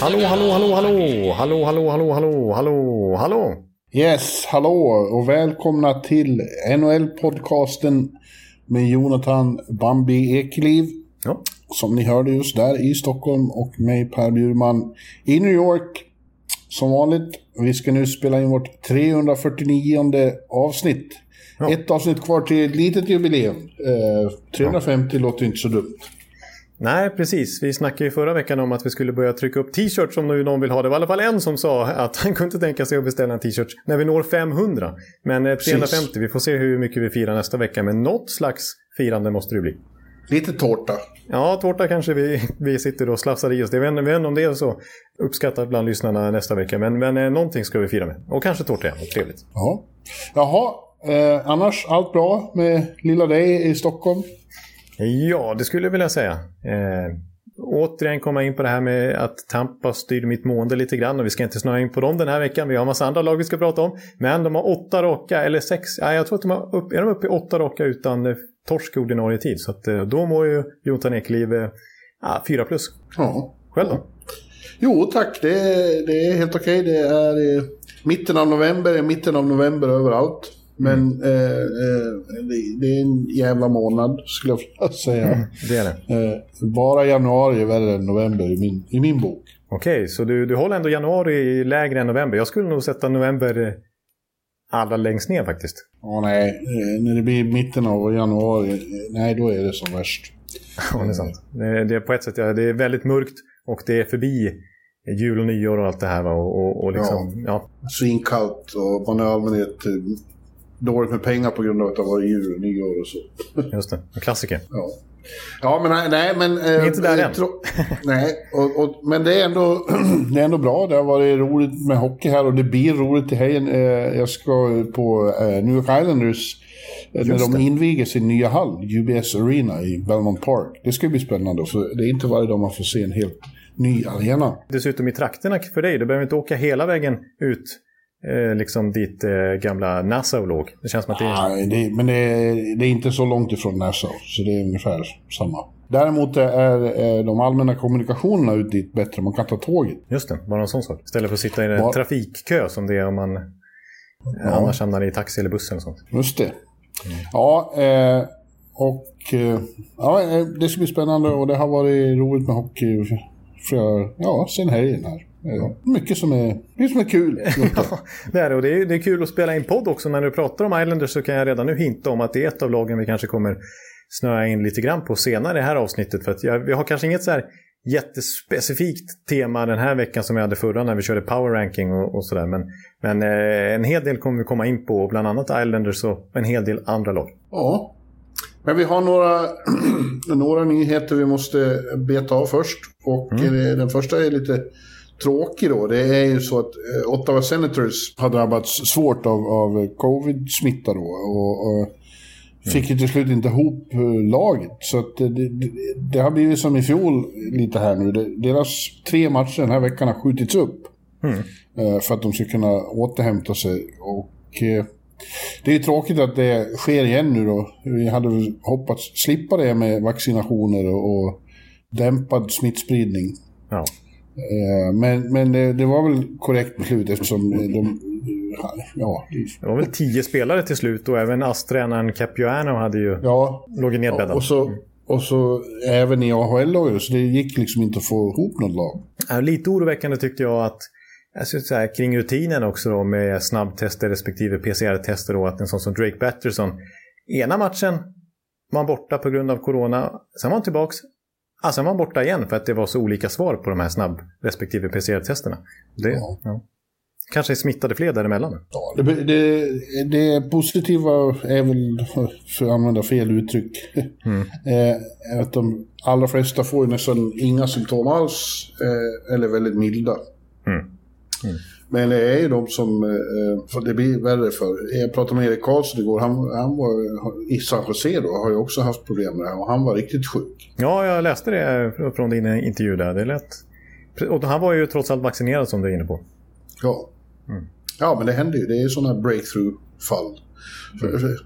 Hallå, hallå, hallå, hallå, hallå, hallå, hallå, hallå, hallå, hallå. Yes, hallå och välkomna till NHL-podcasten med Jonathan Bambi Ekeliv. Ja, Som ni hörde just där i Stockholm och mig Per Bjurman i New York. Som vanligt. Vi ska nu spela in vårt 349 avsnitt. Ja. Ett avsnitt kvar till ett litet jubileum. Eh, 350 låter inte så dumt. Nej precis. Vi snackade ju förra veckan om att vi skulle börja trycka upp t-shirts om nu någon vill ha det. Det var i alla fall en som sa att han kunde tänka sig att beställa en t-shirt när vi når 500. Men eh, 350, vi får se hur mycket vi firar nästa vecka. Men något slags firande måste det bli. Lite tårta. Ja, tårta kanske vi, vi sitter och slafsar i oss. Det vet inte om det är så uppskattat bland lyssnarna nästa vecka. Men, men eh, någonting ska vi fira med. Och kanske tårta igen. Trevligt. Ja. Jaha, eh, annars allt bra med lilla dig i Stockholm? Ja, det skulle jag vilja säga. Eh, återigen komma in på det här med att Tampa styr mitt mående lite grann. Och vi ska inte snöa in på dem den här veckan. Vi har en massa andra lag vi ska prata om. Men de har åtta raka, eller sex, ja, jag tror att de har upp, är de uppe i åtta raka utan eh, torsk i ordinarie tid. Så att, eh, då mår ju Jonathan Ekeliv eh, ja, fyra plus. Ja. Själv då? Jo tack, det är, det är helt okej. Det är eh, mitten av november, mitten av november överallt. Men eh, eh, det, det är en jävla månad skulle jag vilja säga. Det är det. Eh, bara januari är värre än november i min, i min bok. Okej, så du, du håller ändå januari lägre än november. Jag skulle nog sätta november allra längst ner faktiskt. Ja, nej, eh, när det blir mitten av januari, eh, nej då är det som värst. Ja, det är sant. Det, det är på ett sätt, ja, det är väldigt mörkt och det är förbi jul och nyår och allt det här. Va? Och, och, och liksom, ja. Svinkallt och man är allmänhet dåligt med pengar på grund av att det varit jul och nyår och så. just det. En klassiker. Ja. Ja, men nej, men... Eh, inte där eh, än. tro- nej, och, och, men det är, ändå, det är ändå bra. Det har varit roligt med hockey här och det blir roligt i helgen. Eh, jag ska på eh, New York Islanders eh, när Just de det. inviger sin nya hall, UBS Arena i Belmont Park. Det ska bli spännande, för det är inte varje dag man får se en helt ny arena. Dessutom i trakterna för dig. Du behöver inte åka hela vägen ut eh, liksom dit eh, gamla Nassau låg. Det känns som att det är... Nej, det, men det är, det är inte så långt ifrån Nassau, så det är ungefär samma. Däremot är, är de allmänna kommunikationerna ut dit bättre. Man kan ta tåget. Just det, bara en sån sak. Istället för att sitta i en Var- trafikkö som det är om man eh, annars hamnar i taxi eller buss eller sånt. Just det. Ja, eh, och eh, ja, eh, det ska bli spännande och det har varit roligt med hockey för, ja, sen helgen här. Eh, mycket som är, mycket som är kul. Jonte. Det är det, och det är, det är kul att spela in podd också. När du pratar om Islanders så kan jag redan nu hinta om att det är ett av lagen vi kanske kommer snöa in lite grann på senare i det här avsnittet. För att jag, vi har kanske inget så här jättespecifikt tema den här veckan som vi hade förra när vi körde power ranking och, och sådär. Men, men eh, en hel del kommer vi komma in på, bland annat Islanders och en hel del andra lag. ja. Men vi har några, några nyheter vi måste beta av först. Och eh, den första är lite tråkig då. Det är ju så att eh, Ottawa Senators har drabbats svårt av, av covid-smitta då. Och, och fick ju till slut inte ihop eh, laget. Så att det, det, det har blivit som i fjol lite här nu. Deras tre matcher den här veckan har skjutits upp. eh, För att de ska kunna återhämta sig. Och eh, det är ju tråkigt att det sker igen nu då. Vi hade hoppats slippa det med vaccinationer och, och dämpad smittspridning. Ja. Eh, Men, men det, det var väl korrekt beslut eftersom de... Ja, Det var väl tio spelare till slut och även ASS-tränaren Capuano hade ju, ja låg nedbäddad. och, så, och så även i AHL-laget, så det gick liksom inte att få ihop något lag. Ja, lite oroväckande tyckte jag att alltså, så här, kring rutinen också då, med snabbtester respektive PCR-tester och att en sån som Drake Batterson ena matchen var han borta på grund av corona, sen var han tillbaks, ja, sen var han borta igen för att det var så olika svar på de här snabb respektive PCR-testerna. Det, Ja. ja. kanske smittade fler däremellan. Ja, det, det, det positiva är väl, för att använda fel uttryck, mm. eh, att de allra flesta får nästan inga symptom alls, eh, eller väldigt milda. Mm. Mm. Men det är ju de som, eh, det blir värre för. Jag pratade med Erik Karlsson igår, han, han var i San Jose då, har ju också haft problem med det här och han var riktigt sjuk. Ja, jag läste det från din intervju där. Det lät... Och han var ju trots allt vaccinerad som du är inne på. Ja. Mm. Ja, men det händer ju. Det är sådana breakthrough-fall. Mm.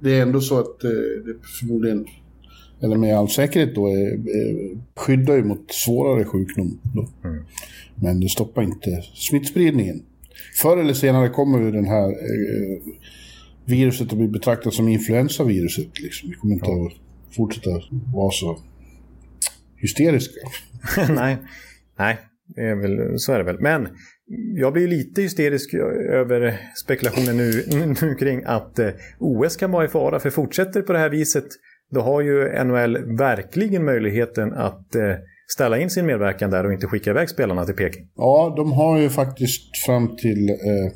Det är ändå så att eh, det förmodligen, eller med all säkerhet då, skyddar ju mot svårare sjukdom. Mm. Men det stoppar inte smittspridningen. Förr eller senare kommer ju den här eh, viruset att bli betraktat som influensaviruset. Liksom. Vi kommer inte ja. att fortsätta vara så hysteriska. Nej, Nej det är väl, så är det väl. Men jag blir lite hysterisk över spekulationen nu, nu kring att eh, OS kan vara i fara. För fortsätter på det här viset då har ju NHL verkligen möjligheten att eh, ställa in sin medverkan där och inte skicka iväg spelarna till Peking. Ja, de har ju faktiskt fram till eh,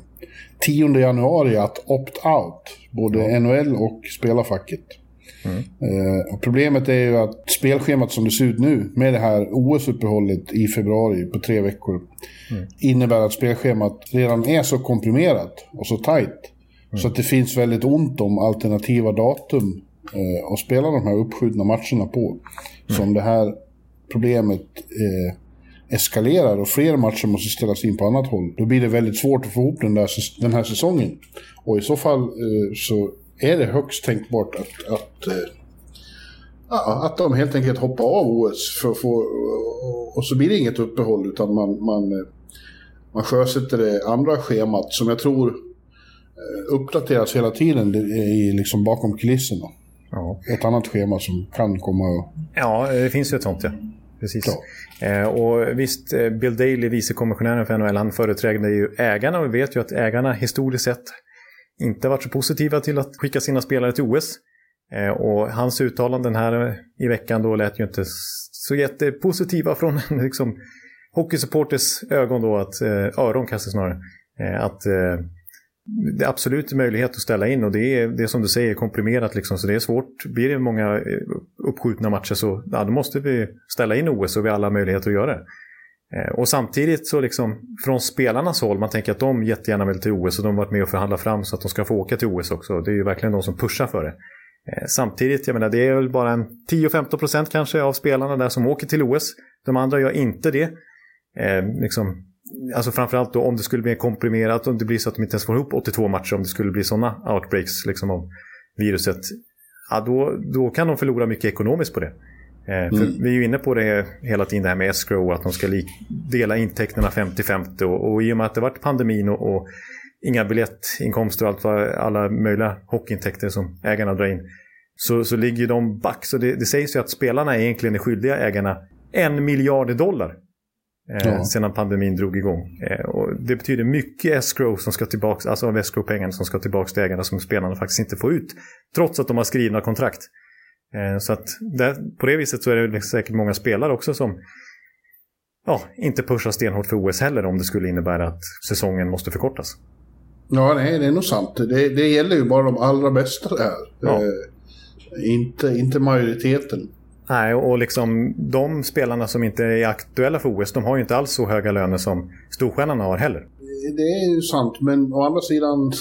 10 januari att opt-out. Både ja. NHL och spelarfacket. Mm. Eh, problemet är ju att spelschemat som det ser ut nu med det här OS-uppehållet i februari på tre veckor mm. innebär att spelschemat redan är så komprimerat och så tajt mm. så att det finns väldigt ont om alternativa datum eh, att spela de här uppskjutna matcherna på. Som om det här problemet eh, eskalerar och fler matcher måste ställas in på annat håll, då blir det väldigt svårt att få ihop den, där, den här säsongen. Och i så fall eh, så är det högst tänkbart att, att, eh, att de helt enkelt hoppar av OS för att få, och så blir det inget uppehåll utan man, man, eh, man sjösätter det andra schemat som jag tror eh, uppdateras hela tiden i, liksom bakom kulisserna. Ja. Ett annat schema som kan komma... Ja, det finns ju ett sånt ja precis. Eh, och visst, Bill Daley, vicekommissionären för NHL, han företräder ju ägarna och vi vet ju att ägarna historiskt sett inte varit så positiva till att skicka sina spelare till OS. Eh, och hans uttalanden här i veckan då lät ju inte så jättepositiva från liksom, hockeysupporters ögon då, att, eh, öron kanske snarare. Eh, att det är absolut möjlighet att ställa in och det är, det är som du säger komprimerat liksom, så det är svårt. Blir det många uppskjutna matcher så ja, då måste vi ställa in OS och vi har alla möjligheter att göra det. Eh, och samtidigt så liksom från spelarnas håll, man tänker att de jättegärna vill till OS och de har varit med och förhandlat fram så att de ska få åka till OS också. Det är ju verkligen de som pushar för det. Eh, samtidigt, jag menar det är väl bara en 10-15% kanske av spelarna där som åker till OS. De andra gör inte det. Eh, liksom, Alltså framförallt då om det skulle bli komprimerat, om det blir så att de inte ens får ihop 82 matcher, om det skulle bli sådana outbreaks liksom, av viruset. Ja, då, då kan de förlora mycket ekonomiskt på det. Eh, mm. vi är ju inne på det hela tiden, det här med escrow, att de ska dela intäkterna 50-50. Och, och i och med att det varit pandemin och, och inga biljettinkomster och allt vad, alla möjliga hockeyintäkter som ägarna drar in, så, så ligger de back. Så det, det sägs ju att spelarna egentligen är skyldiga ägarna en miljard dollar Eh, ja. sedan pandemin drog igång. Eh, och det betyder mycket escrow som ska tillbaka, alltså av escrow-pengarna som ska tillbaka till ägarna som spelarna faktiskt inte får ut. Trots att de har skrivna kontrakt. Eh, så att där, på det viset så är det säkert många spelare också som ja, inte pushar stenhårt för OS heller om det skulle innebära att säsongen måste förkortas. Ja, nej, det är nog sant. Det, det gäller ju bara de allra bästa där. Ja. Eh, inte, inte majoriteten. Nej, och liksom de spelarna som inte är aktuella för OS, de har ju inte alls så höga löner som storstjärnorna har heller. Det är ju sant, men å andra sidan,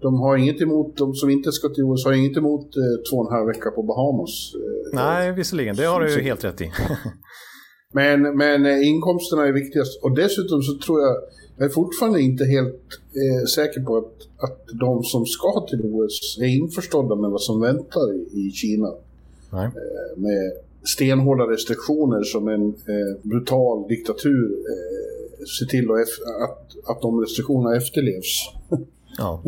de har inget emot, de som inte ska till OS har inget emot eh, två och en halv vecka på Bahamas. Eh, Nej, visserligen, det har du ju helt rätt i. men, men eh, inkomsterna är viktigast. Och dessutom så tror jag, jag är fortfarande inte helt eh, säker på att, att de som ska till OS är införstådda med vad som väntar i, i Kina. Nej. Eh, med stenhårda restriktioner som en brutal diktatur ser till att, att de restriktionerna efterlevs. Ja.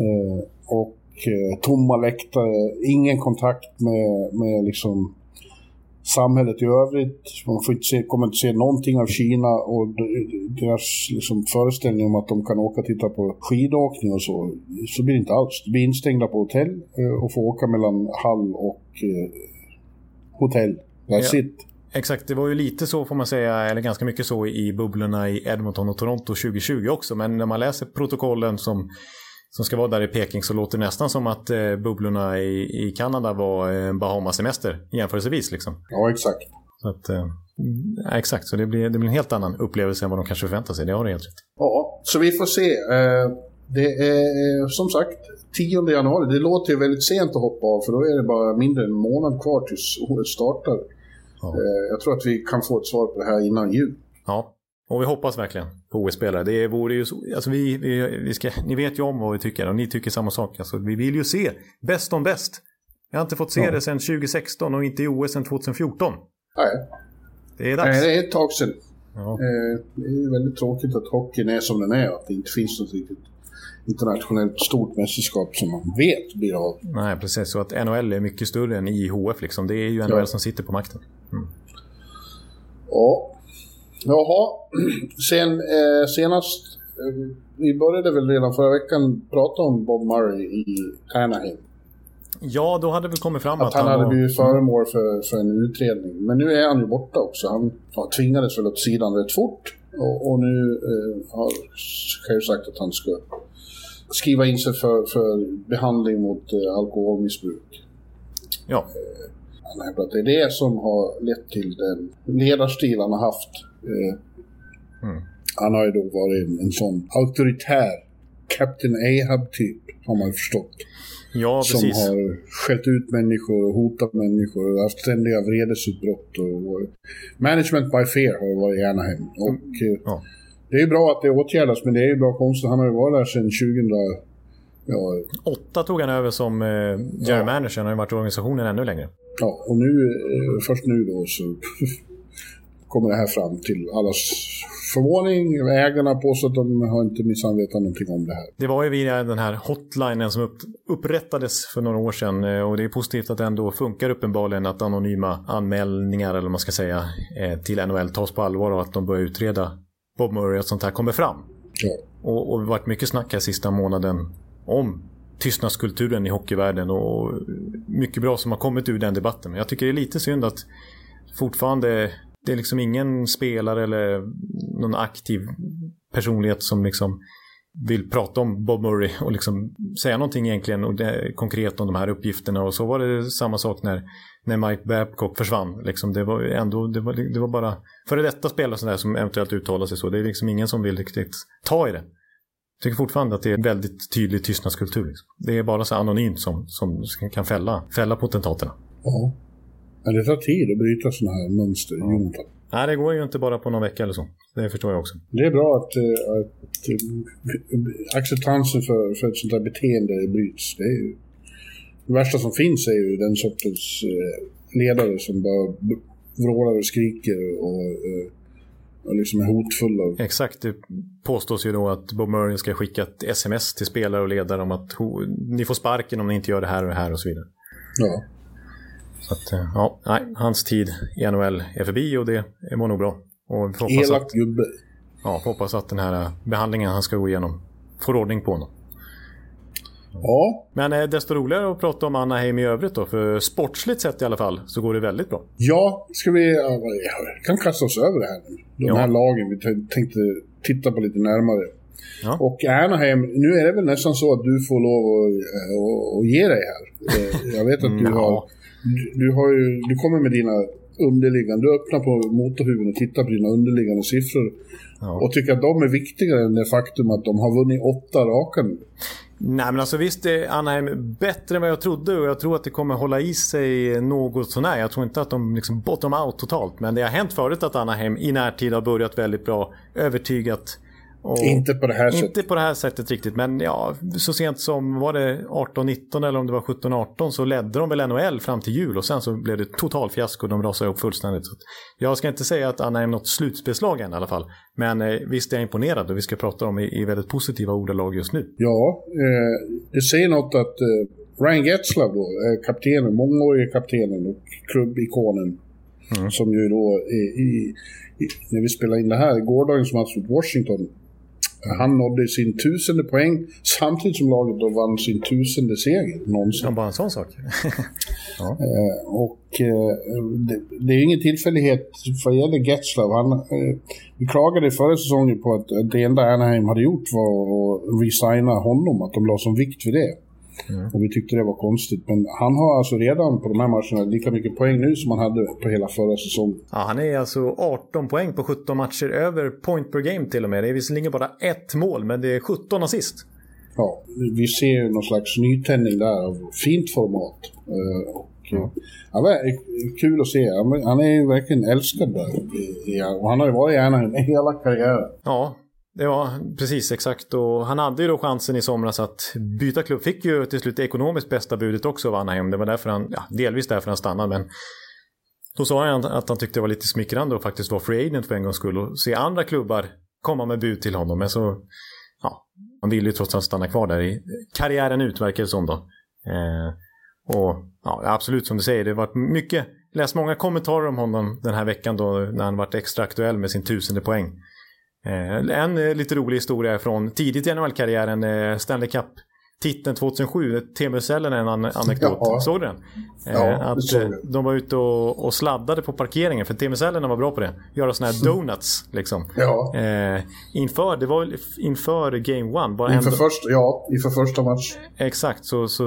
och tomma läktare, ingen kontakt med, med liksom samhället i övrigt. Man får inte se, kommer inte se någonting av Kina och deras liksom föreställning om att de kan åka och titta på skidåkning och så. Så blir det inte alls. De blir instängda på hotell och får åka mellan Hall och hotell. That's ja. it. Exakt, det var ju lite så får man säga, eller ganska mycket så i bubblorna i Edmonton och Toronto 2020 också. Men när man läser protokollen som, som ska vara där i Peking så låter det nästan som att eh, bubblorna i, i Kanada var en eh, Bahamas-semester jämförelsevis. Liksom. Ja, exakt. Så att, eh, exakt, så det blir, det blir en helt annan upplevelse än vad de kanske förväntar sig. Det har du helt rätt Ja, så vi får se. Eh, det är som sagt 10 januari. Det låter ju väldigt sent att hoppa av för då är det bara mindre än en månad kvar tills OS startar. Ja. Eh, jag tror att vi kan få ett svar på det här innan jul. Ja, och vi hoppas verkligen på OS-spelare. Det vore ju så, alltså vi, vi, vi ska, ni vet ju om vad vi tycker och ni tycker samma sak. Alltså, vi vill ju se bäst om bäst. Jag har inte fått se ja. det sedan 2016 och inte i OS sedan 2014. Nej. Det är dags. Nej, det är ett tag sedan. Ja. Eh, det är väldigt tråkigt att hockeyn är som den är. Att det inte finns något riktigt internationellt stort mästerskap som man vet blir av. Nej, precis. Så att NHL är mycket större än IHF. Liksom. Det är ju NHL ja. som sitter på makten. Mm. Ja. Jaha. Sen eh, senast, eh, vi började väl redan förra veckan prata om Bob Murray i Anaheim. Ja, då hade det kommit fram att, att han, han hade var... blivit föremål för, för en utredning. Men nu är han ju borta också. Han ja, tvingades väl åt sidan rätt fort. Och, och nu eh, har själv sagt att han ska skriva in sig för, för behandling mot eh, alkoholmissbruk. Ja. Eh, han hävdar att det är det som har lett till den ledarstil han har haft. Eh, mm. Han har ju då varit en, en sån auktoritär Captain Ahab-typ, har man ju förstått. Ja, som precis. har skällt ut människor och hotat människor och haft ständiga vredesutbrott. Och, management by fear har varit i Anaheim. Och, eh, ja. Det är bra att det åtgärdas, men det är ju bra konstigt. Han har ju varit där sedan 2000... Ja. Åtta tog han över som eh, general ja. manager. Han har ju varit i organisationen ännu längre. Ja, och nu, eh, först nu då så kommer det här fram till allas förvåning. Ägarna påstår att de har inte minsann vetat någonting om det här. Det var ju via den här hotlinen som upp, upprättades för några år sedan eh, och det är positivt att det ändå funkar uppenbarligen att anonyma anmälningar eller vad man ska säga eh, till NHL tas på allvar och att de börjar utreda Bob Murray och sånt här kommer fram. Ja. Och, och det har varit mycket snack här sista månaden om tystnadskulturen i hockeyvärlden och mycket bra som har kommit ur den debatten. Men jag tycker det är lite synd att fortfarande det är liksom ingen spelare eller någon aktiv personlighet som liksom vill prata om Bob Murray och liksom säga någonting egentligen och det, konkret om de här uppgifterna. Och så var det samma sak när, när Mike Babcock försvann. Liksom det, var ändå, det, var, det var bara före detta spelare sådär som eventuellt uttalar sig så. Det är liksom ingen som vill riktigt ta i det. Jag tycker fortfarande att det är en väldigt tydlig tystnadskultur. Liksom. Det är bara så anonymt som, som kan fälla, fälla potentaterna. Mm. Men det tar tid att bryta sådana här mönster ja. Nej, det går ju inte bara på någon vecka eller så. Det förstår jag också. Det är bra att, eh, att eh, acceptansen för, för ett sånt här beteende bryts. Det, är ju, det värsta som finns är ju den sortens eh, ledare som bara vrålar och skriker och, och liksom är hotfulla. Exakt. Det påstås ju då att Bob Murray ska skicka ett sms till spelare och ledare om att ni får sparken om ni inte gör det här och det här och så vidare. Ja. Så att, eh, ja, nej, hans tid i NHL är förbi och det var nog bra. Och Elak att, gubbe. Ja, hoppas att den här behandlingen han ska gå igenom får ordning på honom. Ja. Men eh, desto roligare att prata om Anaheim i övrigt då. För sportsligt sett i alla fall så går det väldigt bra. Ja, ska vi... Ja, kan kasta oss över det här nu. De ja. här lagen vi tänkte titta på lite närmare. Ja. Och Anaheim, nu är det väl nästan så att du får lov att, att, att ge dig här. Eh, jag vet att du har du, har ju, du kommer med dina underliggande, du öppnar på motorhuven och tittar på dina underliggande siffror. Ja. Och tycker att de är viktigare än det faktum att de har vunnit åtta raka nu. Nej men alltså visst är Anaheim bättre än vad jag trodde och jag tror att det kommer hålla i sig något sånär. Jag tror inte att de liksom bottom out totalt. Men det har hänt förut att Anaheim i närtid har börjat väldigt bra. Övertygat och inte på det här sättet. Inte på det här sättet riktigt, men ja, så sent som var det 18-19 eller om det var 17-18 så ledde de väl NHL fram till jul och sen så blev det total fiasko. De rasade upp fullständigt. Så jag ska inte säga att Anna är något slutspelslag än i alla fall. Men eh, visst är jag imponerad och vi ska prata om i, i väldigt positiva ordalag just nu. Ja, eh, det säger något att eh, Ryan Getzlav då, är kaptenen, mångårige kaptenen och klubbikonen. Mm. Som ju då i, i, när vi spelar in det här, gårdagens match mot Washington Han nådde sin tusende poäng samtidigt som laget då vann sin tusende seger någonsin. Ja, bara en sån sak. ja. eh, och eh, det, det, är ingen tillfällighet vad gäller Getzlav. Han, eh, vi klagade förra säsongen på att det enda Anaheim hade gjort var att resigna honom, att de la som vikt vid det. Mm. Och vi tyckte det var konstigt. Men han har alltså redan på de här matcherna lika mycket poäng nu som han hade på hela förra säsongen. Ja, han är alltså 18 poäng på 17 matcher. Över point per game till och med. Det är visserligen bara ett mål, men det är 17 assist. Ja, vi ser någon slags nytändning där av fint format. Uh, och, ja. Ja, kul att se. Han är ju verkligen älskad där. Och han har ju varit i Anaheim hela karriären. Ja, Ja, precis exakt och han hade ju då chansen i somras att byta klubb. Fick ju till slut det ekonomiskt bästa budet också av Anaheim. Det var därför han, ja, delvis därför han stannade men då sa han att han tyckte det var lite smickrande att faktiskt vara free agent för en gångs skull och se andra klubbar komma med bud till honom. Men så, ja, han ville ju trots allt stanna kvar där i karriären ut verkar det som då. Eh, och ja, absolut som du säger, det har varit mycket, läst många kommentarer om honom den här veckan då när han varit extra aktuell med sin tusende poäng. Eh, en eh, lite rolig historia från tidigt i NHL-karriären, eh, Stanley Cup titeln 2007, Temucellen är en anekdot. Ja. Såg du den? Ja, eh, att eh, de var ute och, och, sladdade på parkeringen, för Temucellerna var bra på det. Göra sådana här donuts liksom. Ja. Eh, inför, det var inför Game One. Bara inför, först, ja, inför första match. Exakt, så, så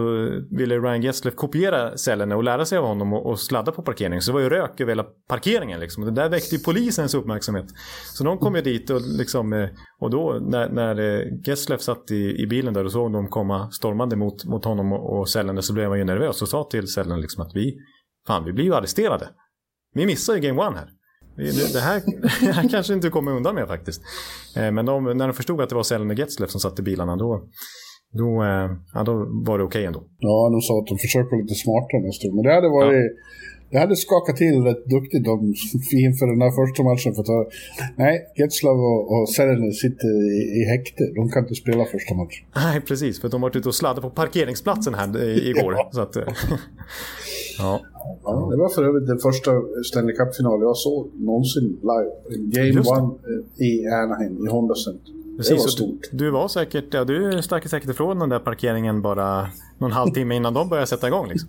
ville Ryan Gessler kopiera cellerna och lära sig av honom och, och sladda på parkeringen. Så det var ju rök över hela parkeringen liksom. Det där väckte ju polisens uppmärksamhet. Så de kom ju dit och liksom, eh, och då när, när Gessler satt i, i bilen där och såg dem komma stormande mot, mot honom och, och så blev han ju nervös och sa till Sällene liksom att vi, fan vi blir ju arresterade. Vi missar ju game one här. Det här, det här kanske inte kommer undan med faktiskt. Eh, men de, när de förstod att det var Sälen och Getzleff som satt i bilarna då, då, eh, ja, då var det okej okay ändå. Ja, de sa att de försöker vara lite smartare nästa. Men det hade varit... Ja. Det hade skakat till rätt duktigt om inför den här första matchen. För att, nej, Getzlav och, och Serenen sitter i, i häkte. De kan inte spela första matchen. Nej, precis. För de har varit ute och sladdat på parkeringsplatsen här igår. ja. Så att, eh, ja. ja. Det var för övrigt den första Stanley Cup-final jag såg någonsin live. Game one eh, i Anaheim, i Honda Center. Precis, det var stort. Du, du var säkert, ja, du stack säkert ifrån den där parkeringen bara någon halvtimme innan de började sätta igång. Liksom.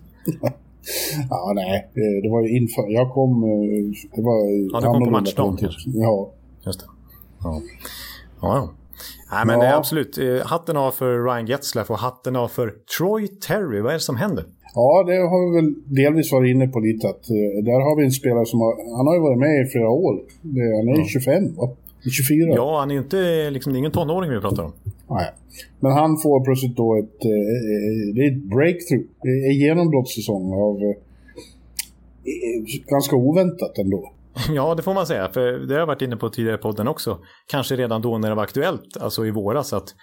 Ja, nej. Det var ju inför... Jag kom... Eh, det var Ja, du kom på matchdagen kanske? Ja. Just det. Ja. Ja, Nej, men ja. absolut. Eh, hatten av för Ryan Getzlaff och hatten av för Troy Terry. Vad är det som händer? Ja, det har vi väl delvis varit inne på lite. Att, där har vi en spelare som har... Han har ju varit med i flera år. Han är ja. 25, va? 24. Ja, han är ju inte... Liksom, det är ingen tonåring vi pratar om. Nej. Men han får plötsligt då ett, eh, eh, det är ett breakthrough, en genombrottssäsong av eh, ganska oväntat ändå. Ja, det får man säga. För det har jag varit inne på tidigare i podden också. Kanske redan då när det var aktuellt, alltså i våras, att,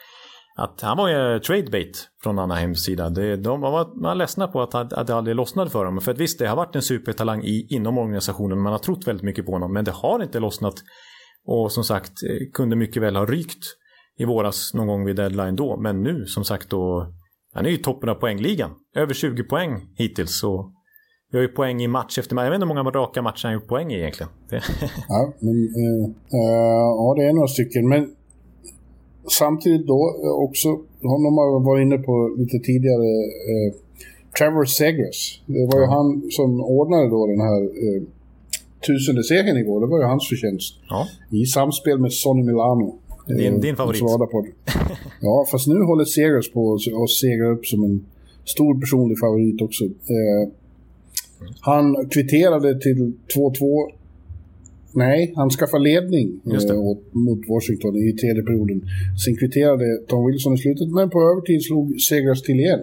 att han var ju tradebait från Anaheims sida. Det, de var, man var ledsna på att, att det aldrig lossnade för honom. För att visst, det har varit en supertalang i, inom organisationen. Man har trott väldigt mycket på honom, men det har inte lossnat. Och som sagt, kunde mycket väl ha rykt i våras någon gång vid deadline då. Men nu som sagt då, han är ju toppen av poängligan. Över 20 poäng hittills. Så vi har ju poäng i match efter match. Jag vet inte hur många raka matcher han gjort poäng i egentligen. ja, men, uh, uh, ja, det är några stycken. Men samtidigt då också, honom har jag varit inne på lite tidigare, uh, Trevor Segras. Det var ju ja. han som ordnade då den här uh, tusende segern igår. Det var ju hans förtjänst. Ja. I samspel med Sonny Milano. Din, din favorit. På ja, fast nu håller Segers på att segra upp som en stor personlig favorit också. Eh, han kvitterade till 2-2. Nej, han skaffade ledning eh, mot Washington i tredje perioden. Sen kvitterade Tom Wilson i slutet, men på övertid slog Segers till igen.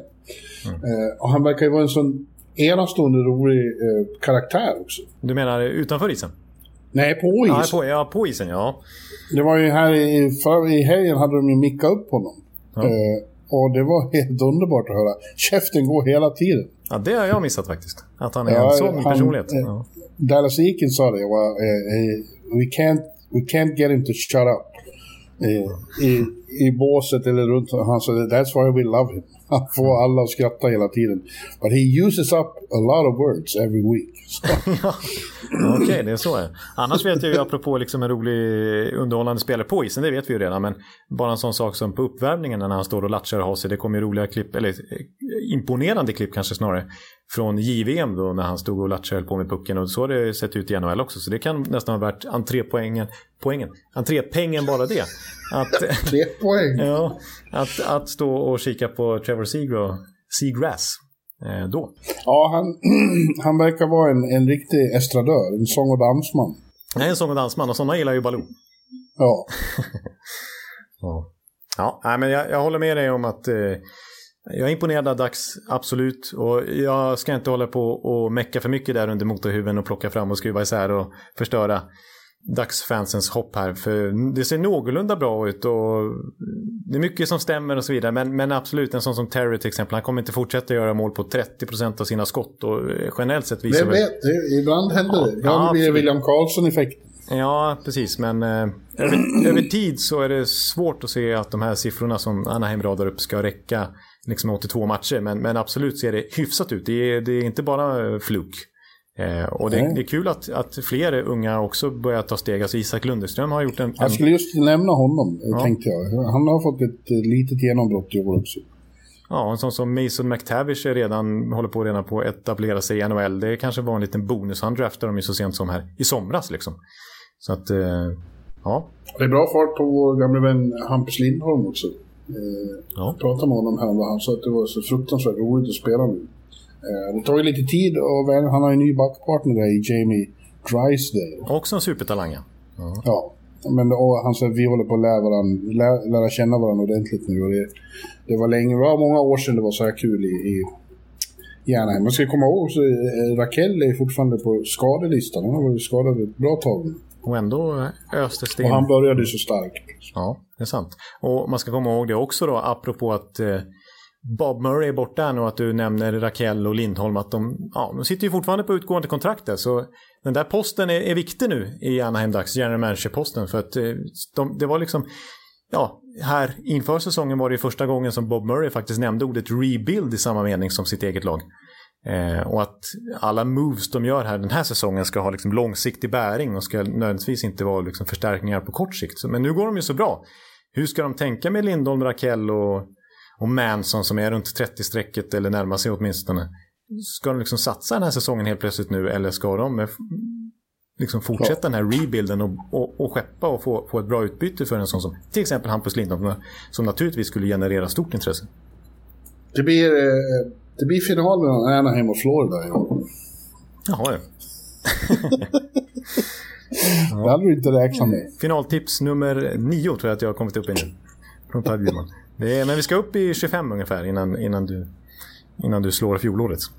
Mm. Eh, och han verkar ju vara en sån enastående rolig eh, karaktär också. Du menar utanför isen? Nej, på isen. Ja, på, ja, på isen, ja. Det var ju här i, för, i helgen hade de ju mickat upp honom. Ja. Eh, och det var helt underbart att höra. Käften går hela tiden. Ja, det har jag missat faktiskt. Att han är ja, en sån han, personlighet. Eh, ja. Dallas Eakin sa det. Var, eh, eh, we, can't, we can't get him to shut up. i, i, i båset eller runt. Han sa that's why we love him. Han får alla att skratta hela tiden. But he uses up a lot of words every week. Okej, okay, det är så. Annars vet jag ju apropå liksom en rolig underhållande spelare på isen, det vet vi ju redan. Men bara en sån sak som på uppvärmningen när han står och latchar och har sig. Det kommer ju roliga klipp, eller eh, imponerande klipp kanske snarare. Från JVM då när han stod och latchade på med pucken. Och så har det sett ut i NHL också. Så det kan nästan ha varit entrépoängen, poängen, entrépengen bara det. Att, Tre poäng. ja, att, att stå och kika på Trevor Seagrass eh, då. Ja, han, han verkar vara en, en riktig estradör, en sång och dansman. Nej, en sång och dansman och sådana gillar ju Baloo. Ja. ja. Ja, men jag, jag håller med dig om att eh, jag är imponerad av Dax, absolut. Och jag ska inte hålla på och mecka för mycket där under motorhuven och plocka fram och skruva isär och förstöra dagsfansens hopp här. För det ser någorlunda bra ut och det är mycket som stämmer och så vidare. Men, men absolut, en sån som Terry till exempel, han kommer inte fortsätta göra mål på 30% av sina skott. Och generellt sett visar Vem vet, det, ibland händer det. Ibland ja, blir det William Karlsson-effekt. Ja, precis. Men eh, över, över, tid så är det svårt att se att de här siffrorna som Anaheim radar upp ska räcka liksom 82 matcher. Men, men absolut ser det hyfsat ut. Det är, det är inte bara fluk. Eh, och det, det, är kul att, att fler unga också börjar ta steg. Alltså Isak Lundeström har gjort en... en... Jag skulle just nämna honom, ja. tänkte jag. Han har fått ett litet genombrott i år också. Ja, en sån som Mason McTavish är redan, håller på redan på att etablera sig i NHL. Det kanske var en liten bonus. Han draftade dem ju så sent som här i somras liksom. Så att, eh, ja. Det är bra fart på vår gamla vän Hampus Lindholm också. Eh, ja. Pratade med honom här han sa att det var så fruktansvärt roligt att spela nu. Eh, det tar ju lite tid och han har en ny backpartner där i Jamie Drysdale. Också en supertalang ja. Ja. Men och han att vi håller på att lära, varandra, lära, lära känna varandra ordentligt nu. Och det, det var länge, det var många år sedan det var så här kul i, i, Anaheim. Man ska komma ihåg så eh, Raquel är fortfarande på skadelistan. Hon har varit skadad ett bra tag nu. Och ändå östes det in. Och han började så starkt. Ja, det är sant. Och man ska komma ihåg det också då, apropå att eh, Bob Murray är borta nu och att du nämner Raquel och Lindholm att de, ja, de sitter ju fortfarande på utgående kontrakt där. Så den där posten är, är viktig nu i Anaheim Ducks, general manager-posten. För att eh, de, det var liksom, ja, här inför säsongen var det första gången som Bob Murray faktiskt nämnde ordet rebuild i samma mening som sitt eget lag. Eh, och att alla moves de gör här den här säsongen ska ha liksom långsiktig bäring och ska nödvändigtvis inte vara liksom förstärkningar på kort sikt. Men nu går de ju så bra. Hur ska de tänka med Lindholm, Raquel och och Manson som är runt 30-strecket eller närmar sig åtminstone. Ska de liksom satsa den här säsongen helt plötsligt nu eller ska de liksom fortsätta den här rebuilden och, och, och skeppa och få, få ett bra utbyte för en sån som till exempel Hampus Lindholm som naturligtvis skulle generera stort intresse? Det blir, eh, det blir final mellan Anaheim och Florida i år. Jaha, ja. Det hade du inte räknat med. Finaltips nummer nio tror jag att jag har kommit upp i nu. Från Per Bjurman. Är, men vi ska upp i 25 ungefär innan, innan, du, innan du slår fjolårets.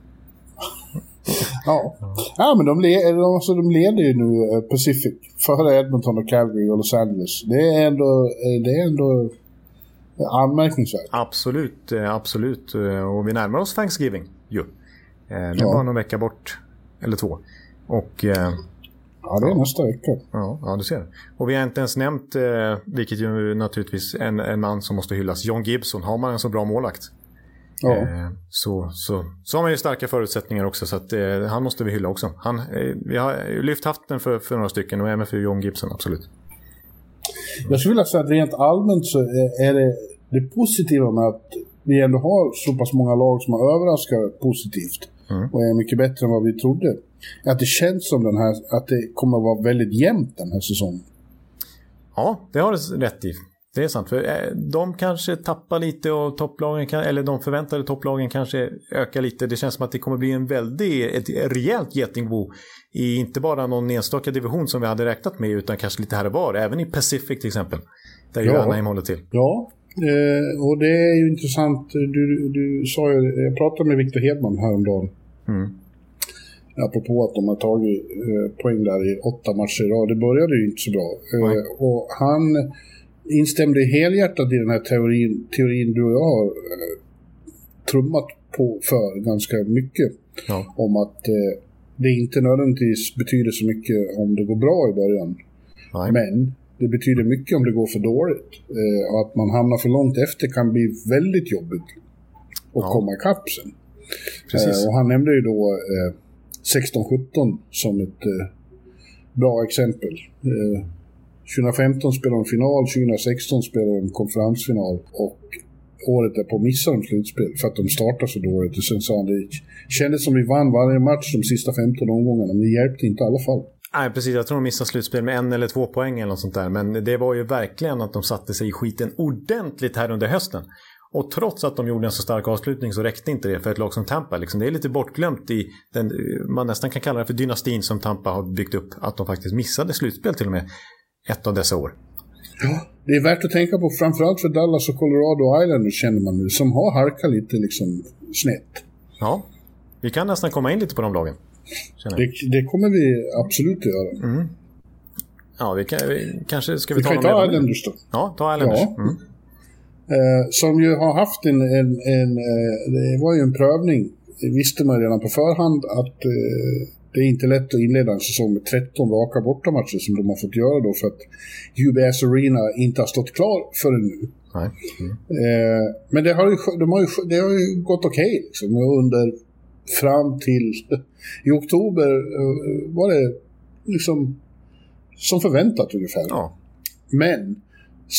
Ja. ja, men de, le de, alltså, de leder ju nu eh, Pacific före Edmonton och Calgary och Los Angeles. Det är ändå, eh, det är ändå anmärkningsvärt. Absolut, eh, absolut. Och vi närmar oss Thanksgiving ju. Det är ja. bara någon vecka bort, eller två. Och Ja, det är nästa vecka. Ja, ja, du ser. Och vi har inte ens nämnt, eh, vilket ju naturligtvis en, en man som måste hyllas, John Gibson. Har man en så bra målakt ja. eh, så, så, så har man ju starka förutsättningar också. Så att, eh, han måste vi hylla också. Han, eh, vi har lyft hatten för, för några stycken och även för John Gibson, absolut. Jag skulle vilja säga att rent allmänt så är det det positiva med att vi ändå har så pass många lag som har överraskat positivt mm. och är mycket bättre än vad vi trodde. Att det känns som den här, att det kommer att vara väldigt jämnt den här säsongen. Ja, det har du rätt i. Det är sant, för eh, de kanske tappar lite och topplagen, kan, eller de förväntade topplagen kanske ökar lite. Det känns som att det kommer bli en väldigt, ett rejält getingbo i inte bara någon enstaka division som vi hade räknat med utan kanske lite här och var, även i Pacific till exempel. Där ja. ju Anaheim håller till. Ja, eh, och det är ju intressant. Du, du sa ju, jag pratade med Victor Hedman häromdagen. Mm. Apropå att de har tagit eh, poäng där i åtta matcher i rad. Det började ju inte så bra. Eh, och han instämde helhjärtat i den här teorin, teorin du och jag har eh, trummat på för ganska mycket. Ja. Om att det inte nödvändigtvis betyder så mycket om det går bra i början. Nej. Men det betyder mycket om det går för dåligt. Eh, och att man hamnar för långt efter kan bli väldigt jobbigt att ja. komma ikapp sen. Eh, och han nämnde ju då eh, 16-17 som ett eh, bra exempel. 2015 spelade de final, 2016 spelade de konferensfinal och året därpå missade de slutspel för att de startade så dåligt. Och sen sa han det kändes som vi vann varje match de sista 15 omgångarna, men det hjälpte inte i alla fall. Nej, precis. Jag tror de missade slutspel med en eller två poäng eller något sånt där. Men det var ju verkligen att de satte sig i skiten ordentligt här under hösten. Och trots att de gjorde en så stark avslutning så räckte inte det för ett lag som Tampa. Liksom. Det är lite bortglömt i den, man nästan kan kalla det för dynastin som Tampa har byggt upp. Att de faktiskt missade slutspel till och med ett av dessa år. Ja, det är värt att tänka på framförallt för Dallas och Colorado Islanders känner man nu som har harkat lite liksom snett. Ja, vi kan nästan komma in lite på de lagen. Det, det, kommer vi absolut att göra. Mm. Ja, vi, kan, vi kanske ska vi, vi ta kan ta Islanders då. Ja, ta Islanders. Ja. Mm. Eh, som ju har haft en, en, en eh, det var ju en prövning, visste man redan på förhand att eh, det är inte lätt att inleda en säsong med 13 raka bortamatcher som de har fått göra då för att UBS Arena inte har stått klar förrän nu. Mm. Eh, men det har ju, de har ju, det har ju gått okej okay, liksom, under fram till i oktober eh, var det liksom som förväntat ungefär. Ja. Men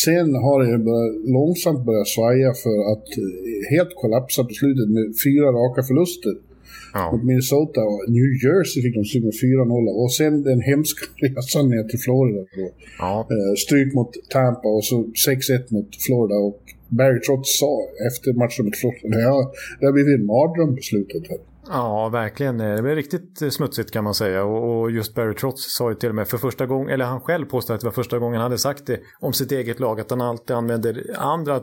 sen har det börjat, långsamt börjat svaja för att eh, helt kollapsa på slutet med fyra raka förluster. Ja. Mot Minnesota och New Jersey fick de stryk med 4-0 och sen den hemska resan ner till Florida. Då. Ja. Eh, stryk mot Tampa och så 6-1 mot Florida och Barry Trotz sa efter matchen mot Florida har, det har blivit en mardröm på slutet här. Ja, verkligen. Det blev riktigt smutsigt kan man säga. Och just Barry Trotz sa ju till och med för första gången, eller han själv påstod att det var första gången han hade sagt det om sitt eget lag, att han alltid använder andra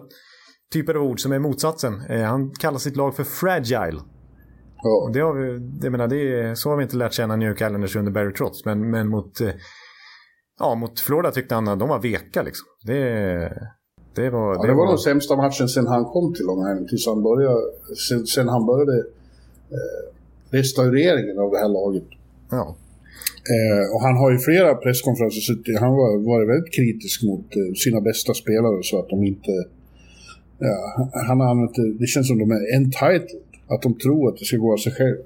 typer av ord som är motsatsen. Eh, han kallar sitt lag för fragile. Ja. Det har vi, det menar, det är, så har vi inte lärt känna New York Islanders under Barry Trotz. Men, men mot, eh, ja, mot Florida tyckte han att de var veka liksom. Det, det var, ja, det, det var, var den sämsta matchen sen han kom till dem tills han började, sen, sen han började eh, restaureringen av det här laget. Ja. Eh, och han har ju flera presskonferenser suttit, han var varit väldigt kritisk mot eh, sina bästa spelare så att de inte... Ja, han har använt det, det känns som de är entitled. Att de tror att det ska gå av sig själv.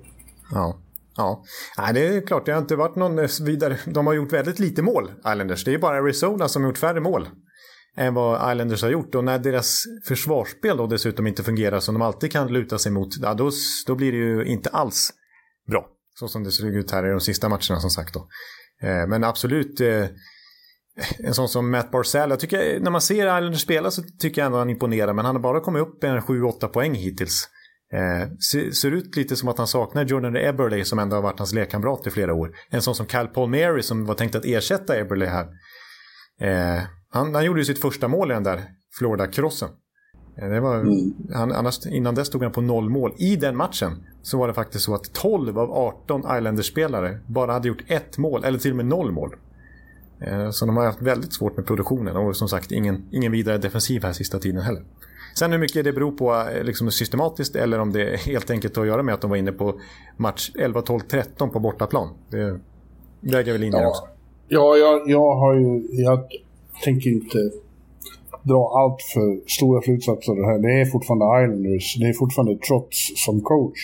Ja. Ja, Nej, det är klart. Det har inte varit någon eh, vidare... De har gjort väldigt lite mål, Islanders. Det är bara Arizona som har gjort färre mål än vad Islanders har gjort. Och när deras försvarsspel då dessutom inte fungerar som de alltid kan luta sig mot, ja, då, då blir det ju inte alls bra. Så som det såg ut här i de sista matcherna som sagt. Då. Eh, men absolut, eh, en sån som Matt Barzell. Jag tycker, när man ser Islanders spela så tycker jag ändå han imponerar. Men han har bara kommit upp en 7-8 poäng hittills. Eh, ser, ut lite som att han saknar Jordan Eberle som ändå har varit hans lekkamrat i flera år. En sån som Cal Palmieri som var tänkt att ersätta Eberle här. Eh, han, han gjorde ju sitt första mål i den där Florida-krossen. Eh, det var, mm. han, annars, innan dess stod han på noll mål. I den matchen så var det faktiskt så att 12 av 18 Islanders-spelare bara hade gjort ett mål, eller till och med noll mål. Eh, så de har haft väldigt svårt med produktionen och som sagt ingen, ingen vidare defensiv här sista tiden heller. Sen hur mycket det beror på eh, liksom systematiskt eller om det helt enkelt har att göra med att de var inne på match 11, 12, 13 på bortaplan. Det väger väl in ja. också. Ja, jag, jag har ju... Jag tänker inte dra allt för stora slutsatser av det här. Det är fortfarande Islanders, det är fortfarande Trots som coach.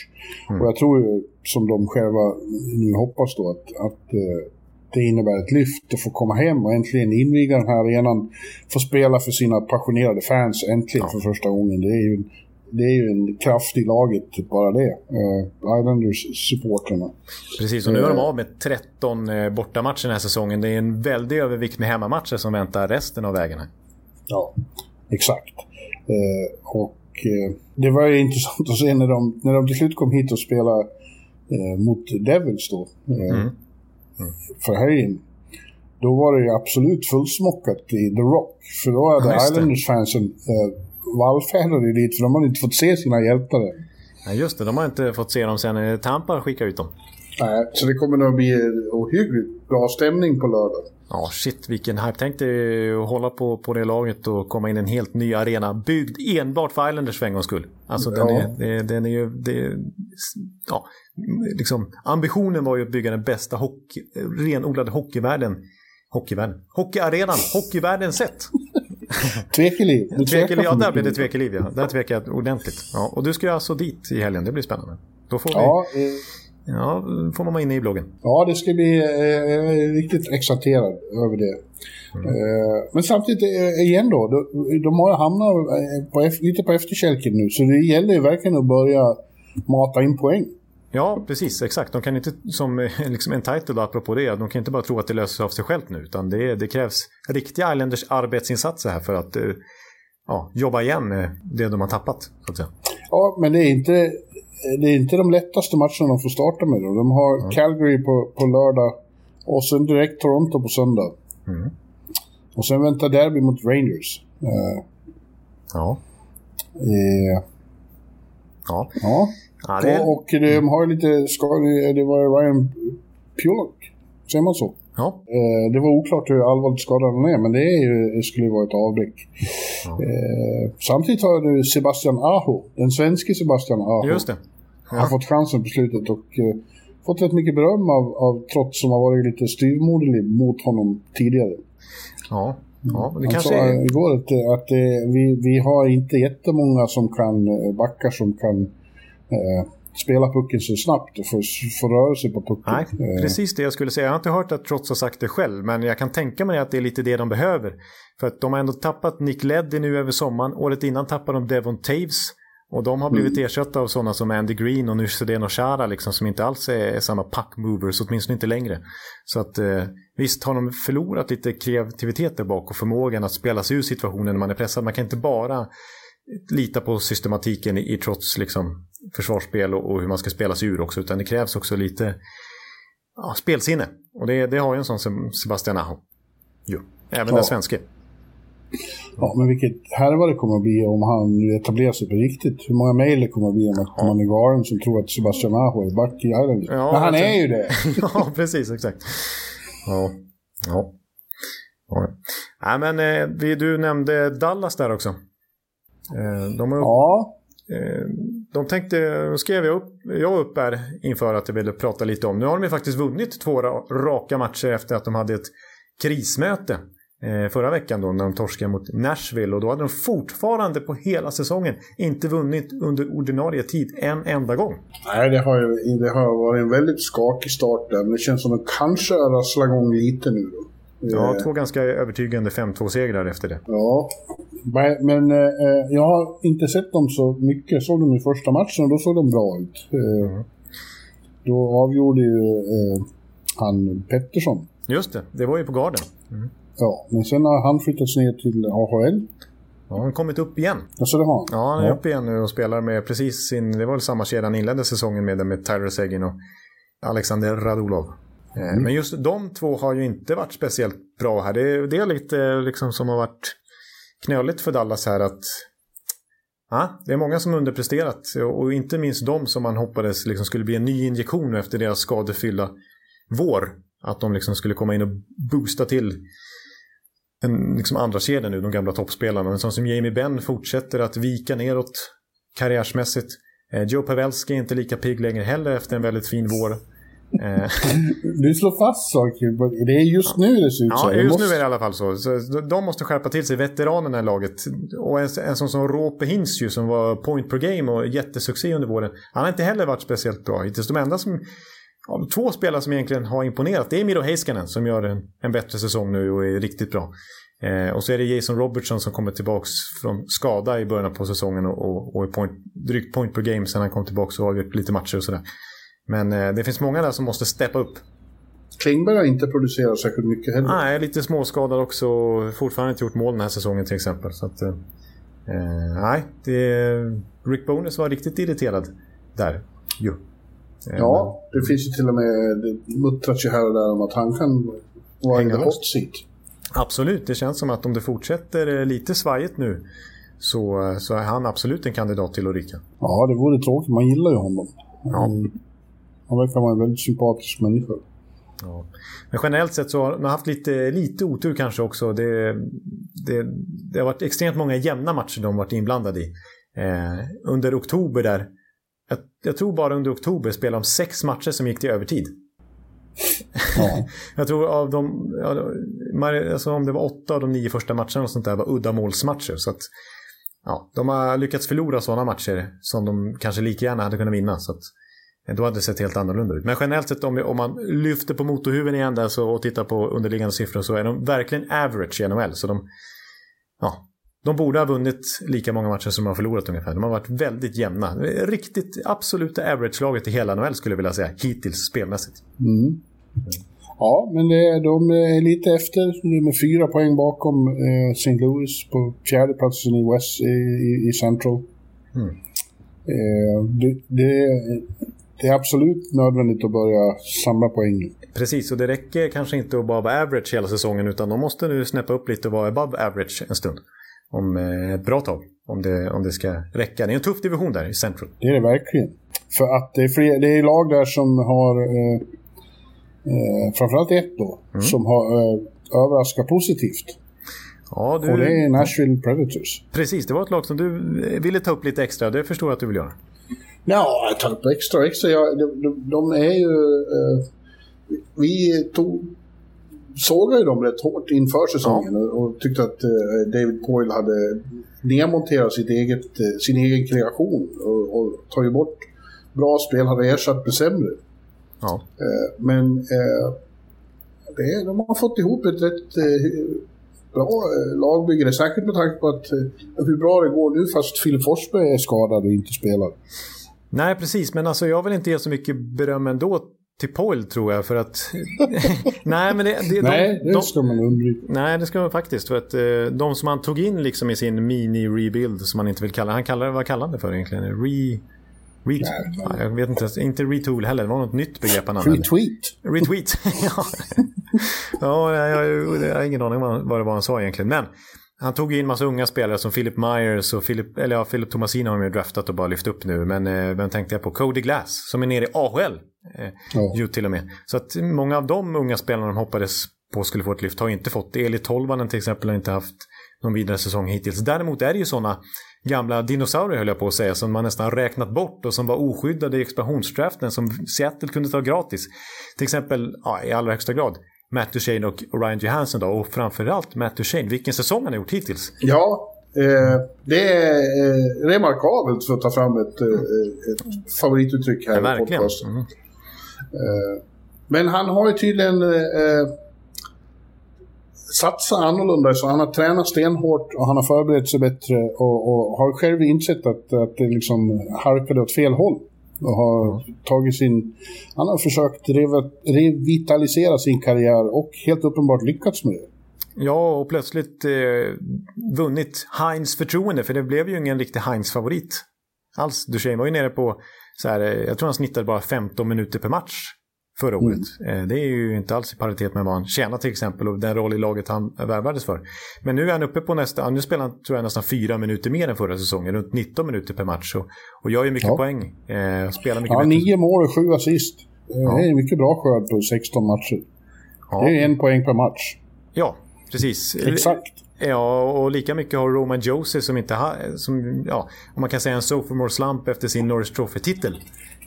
Mm. Och jag tror ju, som de själva nu hoppas då, att, att uh, det innebär ett lyft att få komma hem och äntligen inviga den här arenan. Få spela för sina passionerade fans äntligen ja. för första gången. Det är ju det är ju en kraft i laget, bara det. Uh, Islanders-supporterna. Precis, och nu är de av med 13 uh, bortamatcher den här säsongen. Det är en väldig övervikt med hemmamatcher som väntar resten av vägen. Ja, exakt. Uh, och uh, det var ju intressant att se när de, när de till slut kom hit och spelade mot Devils då. Mm. För helgen. Då var det ju absolut fullsmockat i The Rock. För då hade ja, Islanders-fansen vallfärdade dit för de har inte fått se sina hjältar än. Ja, just det, de har inte fått se dem sen Tampa skickade ut dem. Nej, så det kommer nog bli ohyggligt bra stämning på lördag. Ja, shit vilken hype. Tänk dig att hålla på, på det laget och komma in i en helt ny arena byggd enbart för Islanders för en gångs skull. Alltså ja. den, är, den är ju... Det, ja, liksom, ambitionen var ju att bygga den bästa hockey, renodlade hockeyvärlden Hockeyvärlden. Hockeyarenan, hockeyvärlden sett. Tvekeliv. Tvekeliv, ja, där blev det tvekeliv. Ja. Där tvekar jag ordentligt. Ja, och du ska ju alltså dit i helgen, det blir spännande. Då får, vi, Ja, eh, ja, får man vara inne i bloggen. ja, det ska bli eh, är riktigt exalterad över det. Mm. Eh, men samtidigt, eh, igen då, de, de har hamnat eh, på, lite på efterkälken nu, så det gäller ju verkligen att börja mata in poäng. Ja, precis. Exakt. De kan inte, som eh, liksom entitled apropå det, de kan inte bara tro att det löser sig av sig självt nu. Utan det, det krävs riktiga Islanders arbetsinsatser här för att eh, ja, jobba igen med det de har tappat. Så att säga. Ja, men det är inte, det är inte de lättaste matcherna de får starta med. Då. De har Calgary på, på lördag och sen direkt Toronto på söndag. Mm. Och sen väntar derby mot Rangers. Eh, Ja. eh, Ja. ja. ja det, Och, och de har ju lite skador. Det var Ryan Pulock. Säger man så? Ja. Eh, det var oklart hur allvarligt skadad han är, men det, är ju, det skulle ju vara ett avbräck. Eh, samtidigt har nu Sebastian Aho, den svenske Sebastian Aho, Just det. har Ja. fått chansen på slutet och eh, fått rätt mycket beröm av, av Trots som har varit lite styvmoderlig mot honom tidigare. Ja. Ja, det kanske sa är... igår att, att vi, vi har inte jättemånga som kan, backar som kan eh, spela pucken så snabbt och få, få rörelse på pucken. Nej, Eh, precis det jag skulle säga. Jag har inte hört att Trots har sagt det själv, men jag kan tänka mig att det är lite det de behöver. För att de har ändå tappat Nick Leddy nu över sommaren. Året innan tappade de Devon Taves. Och de har blivit ersatta av sådana som Andy Green och nu Zdeno Chara liksom, som inte alls är, är samma puck-movers, åtminstone inte längre. Så att eh, visst har de förlorat lite kreativitet där bak och förmågan att spela sig ur situationen när man är pressad. Man kan inte bara lita på systematiken i, i trots liksom, försvarsspel och, och hur man ska spela sig ur också, utan det krävs också lite ja, spelsinne. Och det, det har ju en sån som Sebastian Aho. Jo. Även Ja. den svenske. Ja, men vilket härva det kommer att bli om han nu etablerar sig på riktigt. Hur många mejl det kommer att bli om att man är galen som tror att Sebastian Aho är back i Islanders. Ja, men han är ju det. ja, precis, exakt. Ja. Ja. ja. Nej, men eh, du nämnde Dallas där också. Eh, de, har, Ja, Eh, de tänkte, skrev jag upp, jag upp här inför att jag ville prata lite om. Nu har de ju faktiskt vunnit två raka matcher efter att de hade ett krismöte eh, förra veckan då när de torskade mot Nashville och då hade de fortfarande på hela säsongen inte vunnit under ordinarie tid en enda gång. nej det har, ju, det har varit en väldigt skakig start där. Men det känns som att de kanske har rasslat igång lite nu då. Ja, Eh, två ganska övertygande 5-2-segrar efter det. Ja, men eh, jag har inte sett dem så mycket. Jag såg dem i första matchen och då såg de bra ut. Eh, Då avgjorde ju eh, han Pettersson. Just det, det var ju på garden. Ja, men sen har han flyttats ner till AHL. Ja, han har kommit upp igen. Alltså det har han. Ja, han är uppe igen nu och spelar med precis sin... Det var väl samma kedja han inledde säsongen med, med Tyler Seguin och Alexander Radulov. Eh, Men just de två har ju inte varit speciellt bra här. Det, är- det är lite liksom som har varit knöligt för Dallas här att... Ja, det är många som underpresterat och inte minst de som man hoppades liksom skulle bli en ny injektion efter deras skadefyllda vår. Att de liksom skulle komma in och boosta till den liksom andra kedjan nu, de gamla toppspelarna. En sån som Jamie Benn fortsätter att vika neråt karriärsmässigt. Eh, Joe Pavelski är inte lika pigg längre heller efter en väldigt fin vår. Eh, Du slår fast saker. Det är just nu det ser ut så. ja, just måste- nu är det i alla fall så. så de måste skärpa till sig, veteranerna i laget. Och en, en sån som Roope Hintz ju, som var point per game och jättesuccé under våren. Han har inte heller varit speciellt bra hittills. De enda som... Av två spelare som egentligen har imponerat, det är Miro Heiskanen som gör en, en bättre säsong nu och är riktigt bra. Eh, och så är det Jason Robertson som kommer tillbaks från skada i början på säsongen och, och, och är point, drygt point per game sen han kom tillbaks och avgjort lite matcher och sådär. Men eh, det finns många där som måste steppa upp. Klingberg har inte producerat särskilt mycket heller. Nej, lite småskadad också och fortfarande inte gjort mål den här säsongen till exempel. Så att, eh, nej, det, Rick Bonus var riktigt irriterad där. Jo. Eh, Ja, det finns ju till och med, det muttras ju här och där om att han kan vara i loss. hot seat. Absolut, det känns som att om det fortsätter eh, lite svajigt nu så, så är han absolut en kandidat till att rycka. Ja, det vore tråkigt. Man gillar ju honom. Ja. Han verkar vara en väldigt sympatisk människa. Ja. Men generellt sett så har man haft lite, lite otur kanske också. Det, det, det har varit extremt många jämna matcher de varit inblandade i. Eh, under oktober där, jag, jag tror bara under oktober spelade de sex matcher som gick till övertid. Ja. jag tror av de, alltså om det var åtta av de nio första matcherna och sånt där var uddamålsmatcher. Så att, ja, de har lyckats förlora sådana matcher som de kanske lika gärna hade kunnat vinna. Så att, då hade det sett helt annorlunda ut. Men generellt sett om, om man lyfter på motorhuven igen där så, och tittar på underliggande siffror så är de verkligen average i NHL. Så de, ja, de borde ha vunnit lika många matcher som de har förlorat ungefär. De har varit väldigt jämna. Riktigt absoluta average-laget i hela NHL skulle jag vilja säga, hittills spelmässigt. Mm. Ja, men det, de är lite efter. De är fyra poäng bakom eh, St. Louis på fjärde platsen i West, i, i Central. Mm. Eh, det, det, det, är absolut nödvändigt att börja samla poäng. Precis, och det räcker kanske inte att bara vara average hela säsongen utan de måste nu snäppa upp lite och vara above average en stund om eh, ett bra tag. Om det, om det ska räcka. Det är en tuff division där i Central. Det är det verkligen. För att det är, fler, det är lag där som har, eh, eh, framförallt ett då, mm. som har eh, överraskat positivt. Ja, du... Och det är Nashville Predators. Precis, det var ett lag som du ville ta upp lite extra. Det förstår jag att du vill göra. Ja, ta upp extra extra. Ja, de, de, de är ju... Eh, vi tog sågade ju dem rätt hårt inför säsongen ja. och, tyckte att eh, David Poyle hade nedmonterat sitt eget, eh, sin egen kreation och, och tagit bort bra spel, hade ersatt med sämre. Ja. Eh, men det, de har fått ihop ett rätt bra lagbygge, särskilt med tanke på att, hur bra det går nu fast Filip Forsberg är skadad och inte spelar. Nej, precis. Men alltså, jag vill inte ge så mycket beröm ändå till Poil tror jag för att... nej, men det, det, nej, de, det ska man undvika. Nej, det ska man faktiskt. För att eh, de som han tog in liksom i sin mini-rebuild som man inte vill kalla han kallar Vad kallar han det för egentligen? Re... Re ja, jag vet inte, inte retool heller. Det var något nytt begrepp han använde. Retweet. Retweet, ja. ja, jag, jag, jag har ingen aning vad det var han sa egentligen. Men han tog in massa unga spelare som Philip Myers och Philip, eller ja, Philip Tomasino har de ju draftat och bara lyft upp nu. Men eh, vem tänkte jag på? Cody Glass som är nere i AHL. Eh, ja. Ju till och med. Så att många av de unga spelarna de hoppades på skulle få ett lyft har inte fått det. Eli Tolvanen till exempel har inte haft någon vidare säsong hittills. Däremot är det ju sådana gamla dinosaurier höll jag på att säga som man nästan räknat bort och som var oskyddade i expansionsdraften som Seattle kunde ta gratis. Till exempel, ja, i allra högsta grad, Matt Duchene och Ryan Johansson då, och framförallt Matt Duchene. Vilken säsong han har gjort hittills. Ja, eh, det är eh, remarkabelt för att ta fram ett, eh, ett favorituttryck här ja, verkligen. Mm. Eh, men han har ju tydligen eh, satsat annorlunda, så han har tränat stenhårt och han har förberett sig bättre och, och har själv insett att, att det liksom halkade åt fel håll. Och har tagit sin... Han har försökt revitalisera sin karriär och helt uppenbart lyckats med det. Ja, och plötsligt eh, vunnit Heinz förtroende, för det blev ju ingen riktig Heinz-favorit alls. Duchene var ju nere på, så här, eh, jag tror han snittade bara 15 minuter per match förra året. Mm. Eh, det är ju inte alls i paritet med vad han tjänar till exempel och den roll i laget han värvades för. Men nu är han uppe på nästa, nu spelar han tror jag nästan fyra minuter mer än förra säsongen, runt 19 minuter per match och, och gör ju mycket ja. poäng. Eh, spelar mycket ja, bättre. nio mål och sju assist. Ja. Det är mycket bra skörd på 16 matcher. Ja. Det är en poäng per match. Ja, precis. Exakt. Ja, och lika mycket har Roman Josie som inte har, som, ja, om man kan säga en sophomore slump efter sin Norris Trophy-titel.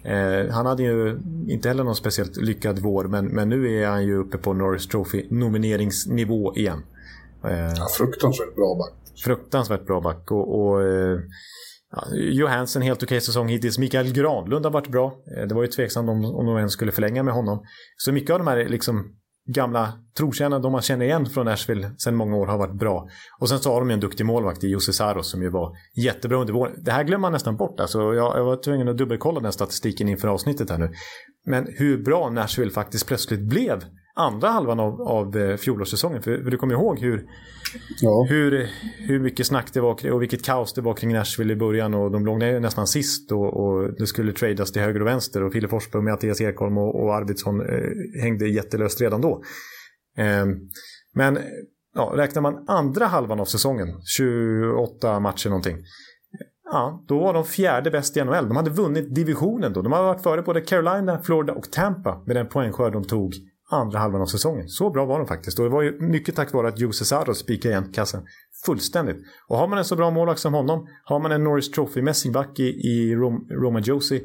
Eh, han hade ju inte heller någon speciellt lyckad vår, men, men nu är han ju uppe på Norris Trophy-nomineringsnivå igen. Eh, ja, fruktansvärt bra back. Fruktansvärt bra back. Och, och eh, ja, Johansson helt okej okay säsong hittills. Mikael Granlund har varit bra. Eh, det var ju tveksamt om, om de ens skulle förlänga med honom. Så mycket av de här liksom gamla trotjänare, de man känner igen från Nashville sedan många år, har varit bra. Och sen så har de ju en duktig målvakt i Jussi Saros som ju var jättebra under våren. Det här glömmer man nästan bort. Alltså, jag, jag var tvungen att dubbelkolla den statistiken inför avsnittet här nu. Men hur bra Nashville faktiskt plötsligt blev andra halvan av, av fjolårssäsongen. För, för du kommer ihåg hur, ja. hur, hur mycket snack det var och vilket kaos det var kring Nashville i början. Och de låg nästan sist och, och det skulle tradas till höger och vänster. Och Fille Forsberg, Mattias Ekholm och, och Arvidsson eh, hängde jättelöst redan då. Eh, men ja, räknar man andra halvan av säsongen, 28 matcher någonting. Ja, då var de fjärde bäst i NHL. De hade vunnit divisionen då. De hade varit före både Carolina, Florida och Tampa med den poängskörd de tog andra halvan av säsongen. Så bra var de faktiskt. Och det var ju mycket tack vare att Jose Sarro spikade igen kassan fullständigt. Och har man en så bra målvakt som honom, har man en Norris Trophy-mässig back i, i Rom, Roma Josie,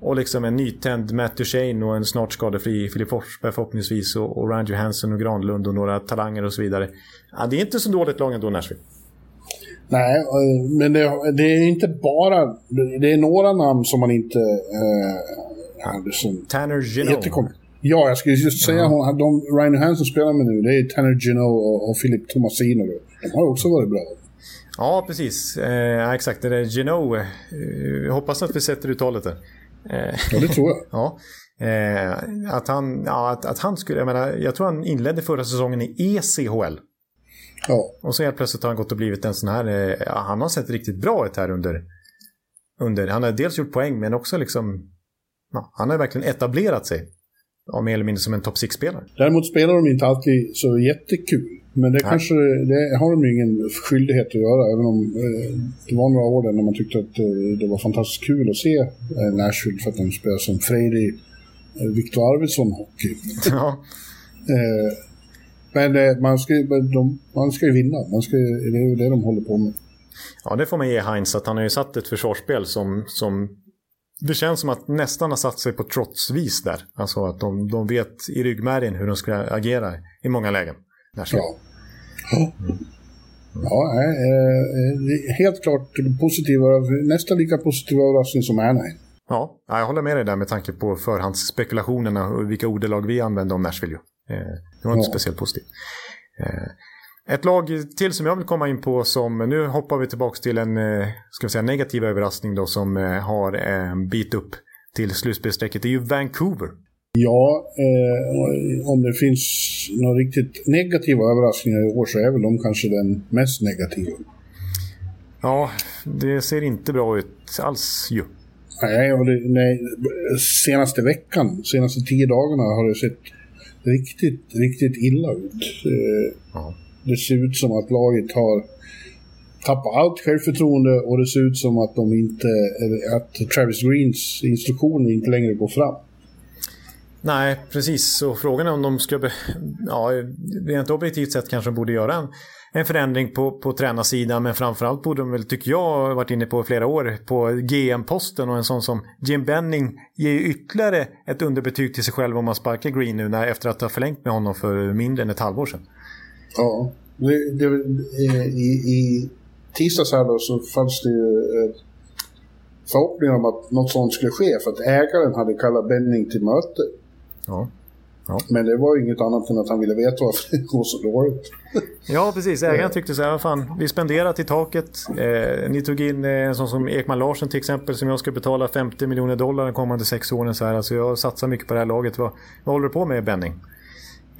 Och liksom en nytänd Matt Duchene och en snart skadefri Filip Forsberg förhoppningsvis och, och Ryan Johansson och Granlund och några talanger och så vidare. Ja, det är inte så dåligt lag ändå, Nashville. Nej, eh, men det, det, är inte bara... Det är några namn som man inte... Eh, som Tanner Gino. Ja, jag skulle just säga uh -huh. de Ryan Johansson spelar med nu, det är Tanner Gino och, och Philip Tomasino. De har också varit bra. Ja, precis. Eh, exakt, det är Gino. Eh, jag hoppas att vi sätter uttalet där. Eh, ja, det tror jag. ja. Eh, att, han, ja, att, att han skulle, jag menar, jag tror han inledde förra säsongen i ECHL. Ja. Och så helt plötsligt har han gått och blivit en sån här, eh, ja, han har sett riktigt bra ut här under, under han har dels gjort poäng men också liksom, ja, han har verkligen etablerat sig. Ja, mer eller mindre som en topp 6-spelare. Däremot spelar de inte alltid så jättekul. Men det Nej. kanske, det har de ingen skyldighet att göra, även om eh, det var några år där när man tyckte att eh, det var fantastiskt kul att se eh, Nashville för att de spelar som frejdig eh, Viktor Arvidsson-hockey. Ja. Eh, men eh, man, ska, de, man ska ju vinna, man ska, det är ju det de håller på med. Ja, det får man ge Heinz, att han har ju satt ett försvarsspel som, som det känns som att nästan har satt sig på trotsvis där. Alltså att de, de vet i ryggmärgen hur de ska agera i många lägen. Ja. Ja, mm. ja eh, helt klart positiva, nästan lika positiva överraskning som Anaheim. Ja, jag håller med dig där med tanke på förhandsspekulationerna och vilka ordelag vi använde om Nashville. Eh, det var inte ja. speciellt positivt. Eh, ett lag till som jag vill komma in på som, nu hoppar vi tillbaka till en eh, ska vi säga, negativ överraskning då som har en bit upp till slutspelsstrecket. Det är ju Vancouver. Ja, eh, om det finns några riktigt negativa överraskningar i år så är väl de kanske den mest negativa. Ja, det ser inte bra ut alls ju. Nej, och det, nej, senaste veckan, senaste tio dagarna har det sett riktigt, riktigt illa ut. Eh, ja. Det ser ut som att laget har tappat allt självförtroende och det ser ut som att de inte, att Travis Greens instruktioner inte längre går fram. Nej, precis. Och frågan är om de ska... Be... Ja, rent objektivt sett kanske de borde göra en, en förändring på, på tränarsidan. Men framförallt borde de väl, tycker jag, varit inne på flera år, på GM-posten. Och en sån som Jim Benning ger ju ytterligare ett underbetyg till sig själv om man sparkar Green nu när, efter att ha förlängt med honom för mindre än ett halvår sedan. Ja, det, det, i, i tisdags här då så fanns det ju eh, förhoppningar om att något sånt skulle ske för att ägaren hade kallat Benning till möte. Ja. Ja. Men det var inget annat än att han ville veta varför det går så dåligt. Ja, precis. Ägaren tyckte så här, fan, vi spenderar till taket. Eh, ni tog in eh, en sån som Ekman Larsson till exempel, som jag ska betala 50 miljoner dollar de kommande sex åren. Så här. Alltså, jag satsar mycket på det här laget. Vad, vad håller du på med, Benning?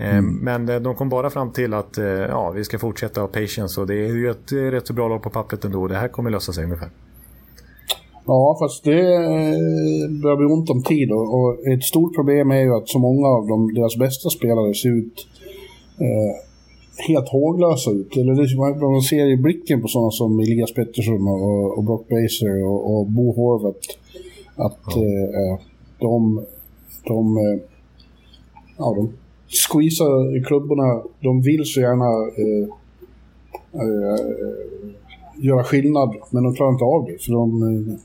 Eh, mm. Men eh, de kom bara fram till att eh, ja, vi ska fortsätta ha patience och det är ju ett rätt så bra lag på pappret ändå. Det här kommer lösa sig ungefär. Ja, fast det börjar bli ont om tid och, ett stort problem är ju att så många av dem, deras bästa spelare ser ut eh, helt håglösa ut. Eller det man ser i blicken på sådana som Elias Pettersson och, och Brock Baser och, och Bo Horvath. Att ja. eh, de, de, ja, de squeezar klubborna. De vill så gärna eh, eh göra skillnad, men de klarar inte av det. För de,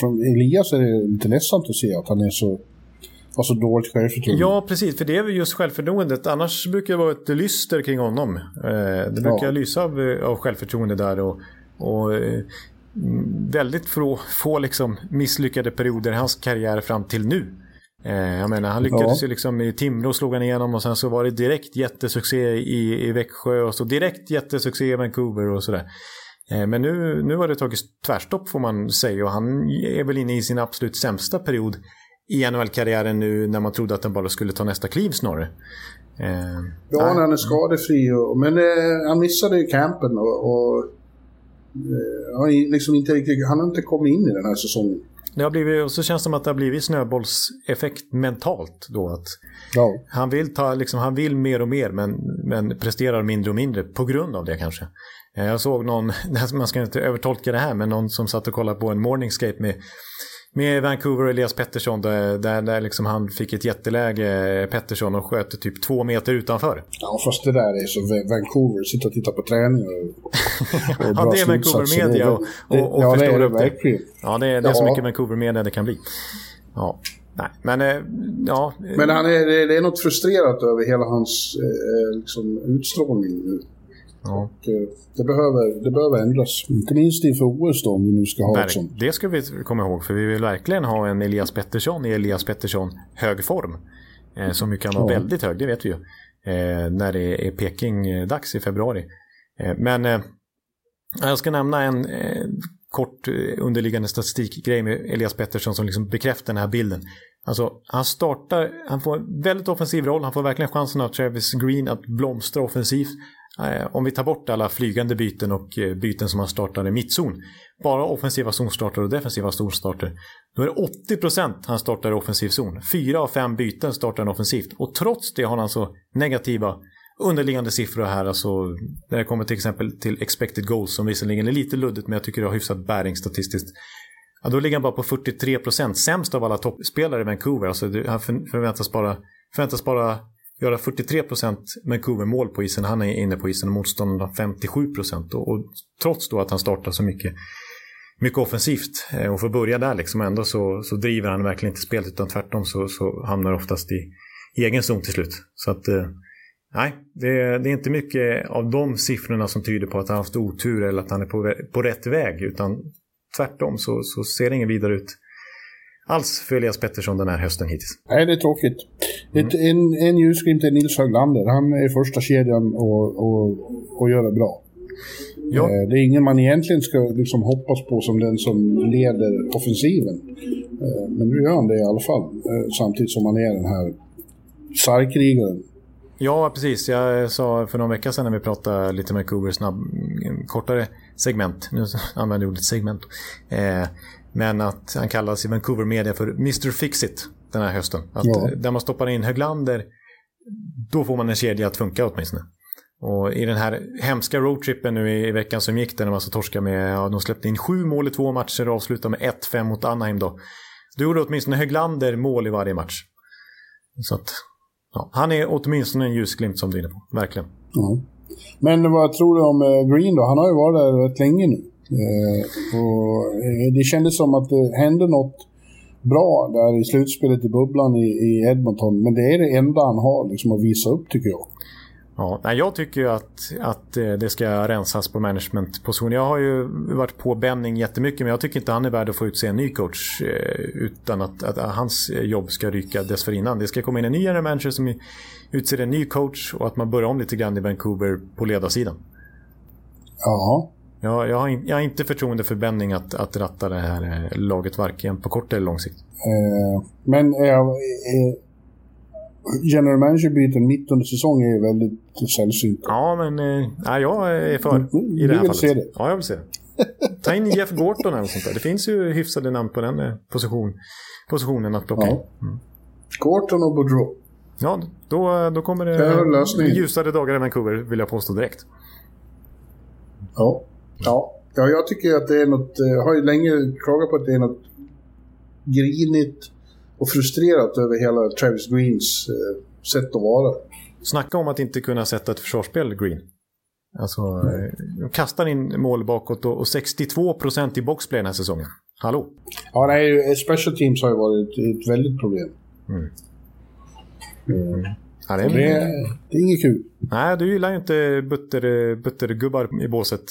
från Elias är det lite ledsamt att se att han är så har så dåligt självförtroende. Ja, precis. För det är väl just självförtroendet. Annars brukar det vara ett lyster kring honom. Eh, det brukar ja. lysa av, av självförtroende där. Och, och eh, väldigt få, få liksom misslyckade perioder i hans karriär fram till nu. Eh, jag menar, han lyckades ja. ju liksom i Timrå slog han igenom och sen så var det direkt jättesuccé i, i Växjö och så direkt jättesuccé i Vancouver och sådär. Eh, men nu, nu har det tagit tvärstopp får man säga och han är väl inne i sin absolut sämsta period i NHL-karriären nu när man trodde att han bara skulle ta nästa kliv snarare. Eh, ja, när han är skadefri. Och, men eh, han missade ju campen och, och eh, han, liksom inte riktigt, han har inte kommit in i den här säsongen. Det har blivit, och så känns det som att det har blivit snöbollseffekt mentalt då. Att ja. han, vill ta, liksom, han vill mer och mer men, men presterar mindre och mindre på grund av det kanske. Eh, jag såg någon, man ska inte övertolka det här, men någon som satt och kollade på en morningscape med, med Vancouver och Elias Pettersson där, där, där liksom han fick ett jätteläge, Pettersson, och sköt typ två meter utanför. Ja, fast det där är så Vancouver, sitta och titta på träningar och, och Ja, det är Vancouver Media och, och, och ja, förstår upp det. Ja, det är, det är ja. så mycket Vancouver Media det kan bli. Ja, nej, men eh, ja. Men han är, det är något frustrerat över hela hans eh, liksom, utstrålning nu. Ja. Och, eh, det, behöver, det behöver ändras. Inte minst inför OS då, om vi nu ska ha ett sånt. Det ska vi komma ihåg, för vi vill verkligen ha en Elias Pettersson i Elias Pettersson hög form. Eh, som ju kan vara ja. väldigt hög, det vet vi ju. Eh, när det är Peking-dags i februari. Eh, men eh, jag ska nämna en eh, kort underliggande statistikgrej med Elias Pettersson som liksom bekräftar den här bilden. Alltså, han startar, han får en väldigt offensiv roll, han får verkligen chansen av Travis Green att blomstra offensivt. Eh, om vi tar bort alla flygande byten och eh, byten som han startar i mittzon, bara offensiva zonstarter och defensiva zonstarter, då är det 80% han startar i offensiv zon. Fyra av fem byten startar han offensivt och trots det har han alltså negativa underliggande siffror här. Alltså, när det kommer till exempel till expected goals som visserligen är lite luddigt men jag tycker det har hyfsat bäring statistiskt. Ja, då ligger han bara på 43 sämst av alla toppspelare i Vancouver. Alltså, han förväntas bara, förväntas bara göra 43 Vancouver-mål på isen. Han är inne på isen och motståndarna 57 och, och trots då att han startar så mycket, mycket offensivt eh, och får börja där liksom ändå så, så driver han verkligen inte spelet utan tvärtom så, så hamnar oftast i, i egen zon till slut. Så att eh, Nej, det, det, är inte mycket av de siffrorna som tyder på att han har haft otur eller att han är på, på rätt väg. Utan tvärtom så, så ser det inget vidare ut alls för Elias Pettersson den här hösten hittills. Nej, det är tråkigt. Mm. Ett, en, en ljusglimt är Nils Höglander. Han är första kedjan och, och, och gör det bra. Ja. Eh, det är ingen man egentligen ska liksom hoppas på som den som leder offensiven. Eh, men nu gör han det i alla fall. Eh, samtidigt som han är den här sargkrigaren Ja, precis. Jag sa för någon vecka sedan när vi pratade lite med Cougar snabb, kortare segment. Nu använder jag ordet segment. Eh, men att han kallas i Vancouver Media för Mr Fixit den här hösten. Att ja. Där man stoppar in Höglander, då får man en kedja att funka åtminstone. Och i den här hemska roadtrippen nu i veckan som gick där man så torskade med, ja, de släppte in sju mål i två matcher och avslutade med 1-5 mot Anaheim då. Då gjorde åtminstone Höglander mål i varje match. Så att Ja, han är åtminstone en ljusglimt som du är inne på. Verkligen. Ja. Men vad tror du om eh, Green då? Han har ju varit där rätt länge nu. Eh, och eh, det kändes som att det hände något bra där i slutspelet i bubblan i, i Edmonton. Men det är det enda han har liksom, att visa upp tycker jag. Ja, jag tycker ju att, att eh, det ska rensas på managementposition. Jag har ju varit på Benning jättemycket men jag tycker inte han är värd att få utse en ny coach utan att, att hans jobb ska ryka dessförinnan. Det ska komma in en ny manager som utser en ny coach och att man börjar om lite grann i Vancouver på ledarsidan. Ja. Jag, jag, har, jag har inte förtroende för Benning att, att ratta det här eh, laget varken på kort eller lång sikt. Eh, men eh, general manager-byten mitt under säsong är väldigt sällsynt. Ja, men äh, jag är för mm, i det här vill fallet. Se det. Ja, jag vill se det. Ta in Jeff Gorton eller sånt där. Det finns ju hyfsade namn på den eh, position, positionen att plocka ja. in. Mm. Gorton och Boudreau. Ja, då, då kommer det, det ljusare dagar i Vancouver vill jag påstå direkt. Ja. Ja. ja, jag tycker att det är något... Jag har ju länge klagat på att det är något grinigt och frustrerat över hela Travis Greens eh, sätt att vara. Snacka om att inte kunna sätta ett försvarsspel, Green. Alltså, de kastar in mål bakåt och 62% i boxplay den här säsongen. Hallå? Ja, nej, special teams har ju varit ett väldigt problem. Mm. Mm. Ja, det, är... Det, är, det, är inget kul. Nej, du gillar ju inte butter, buttergubbar i båset.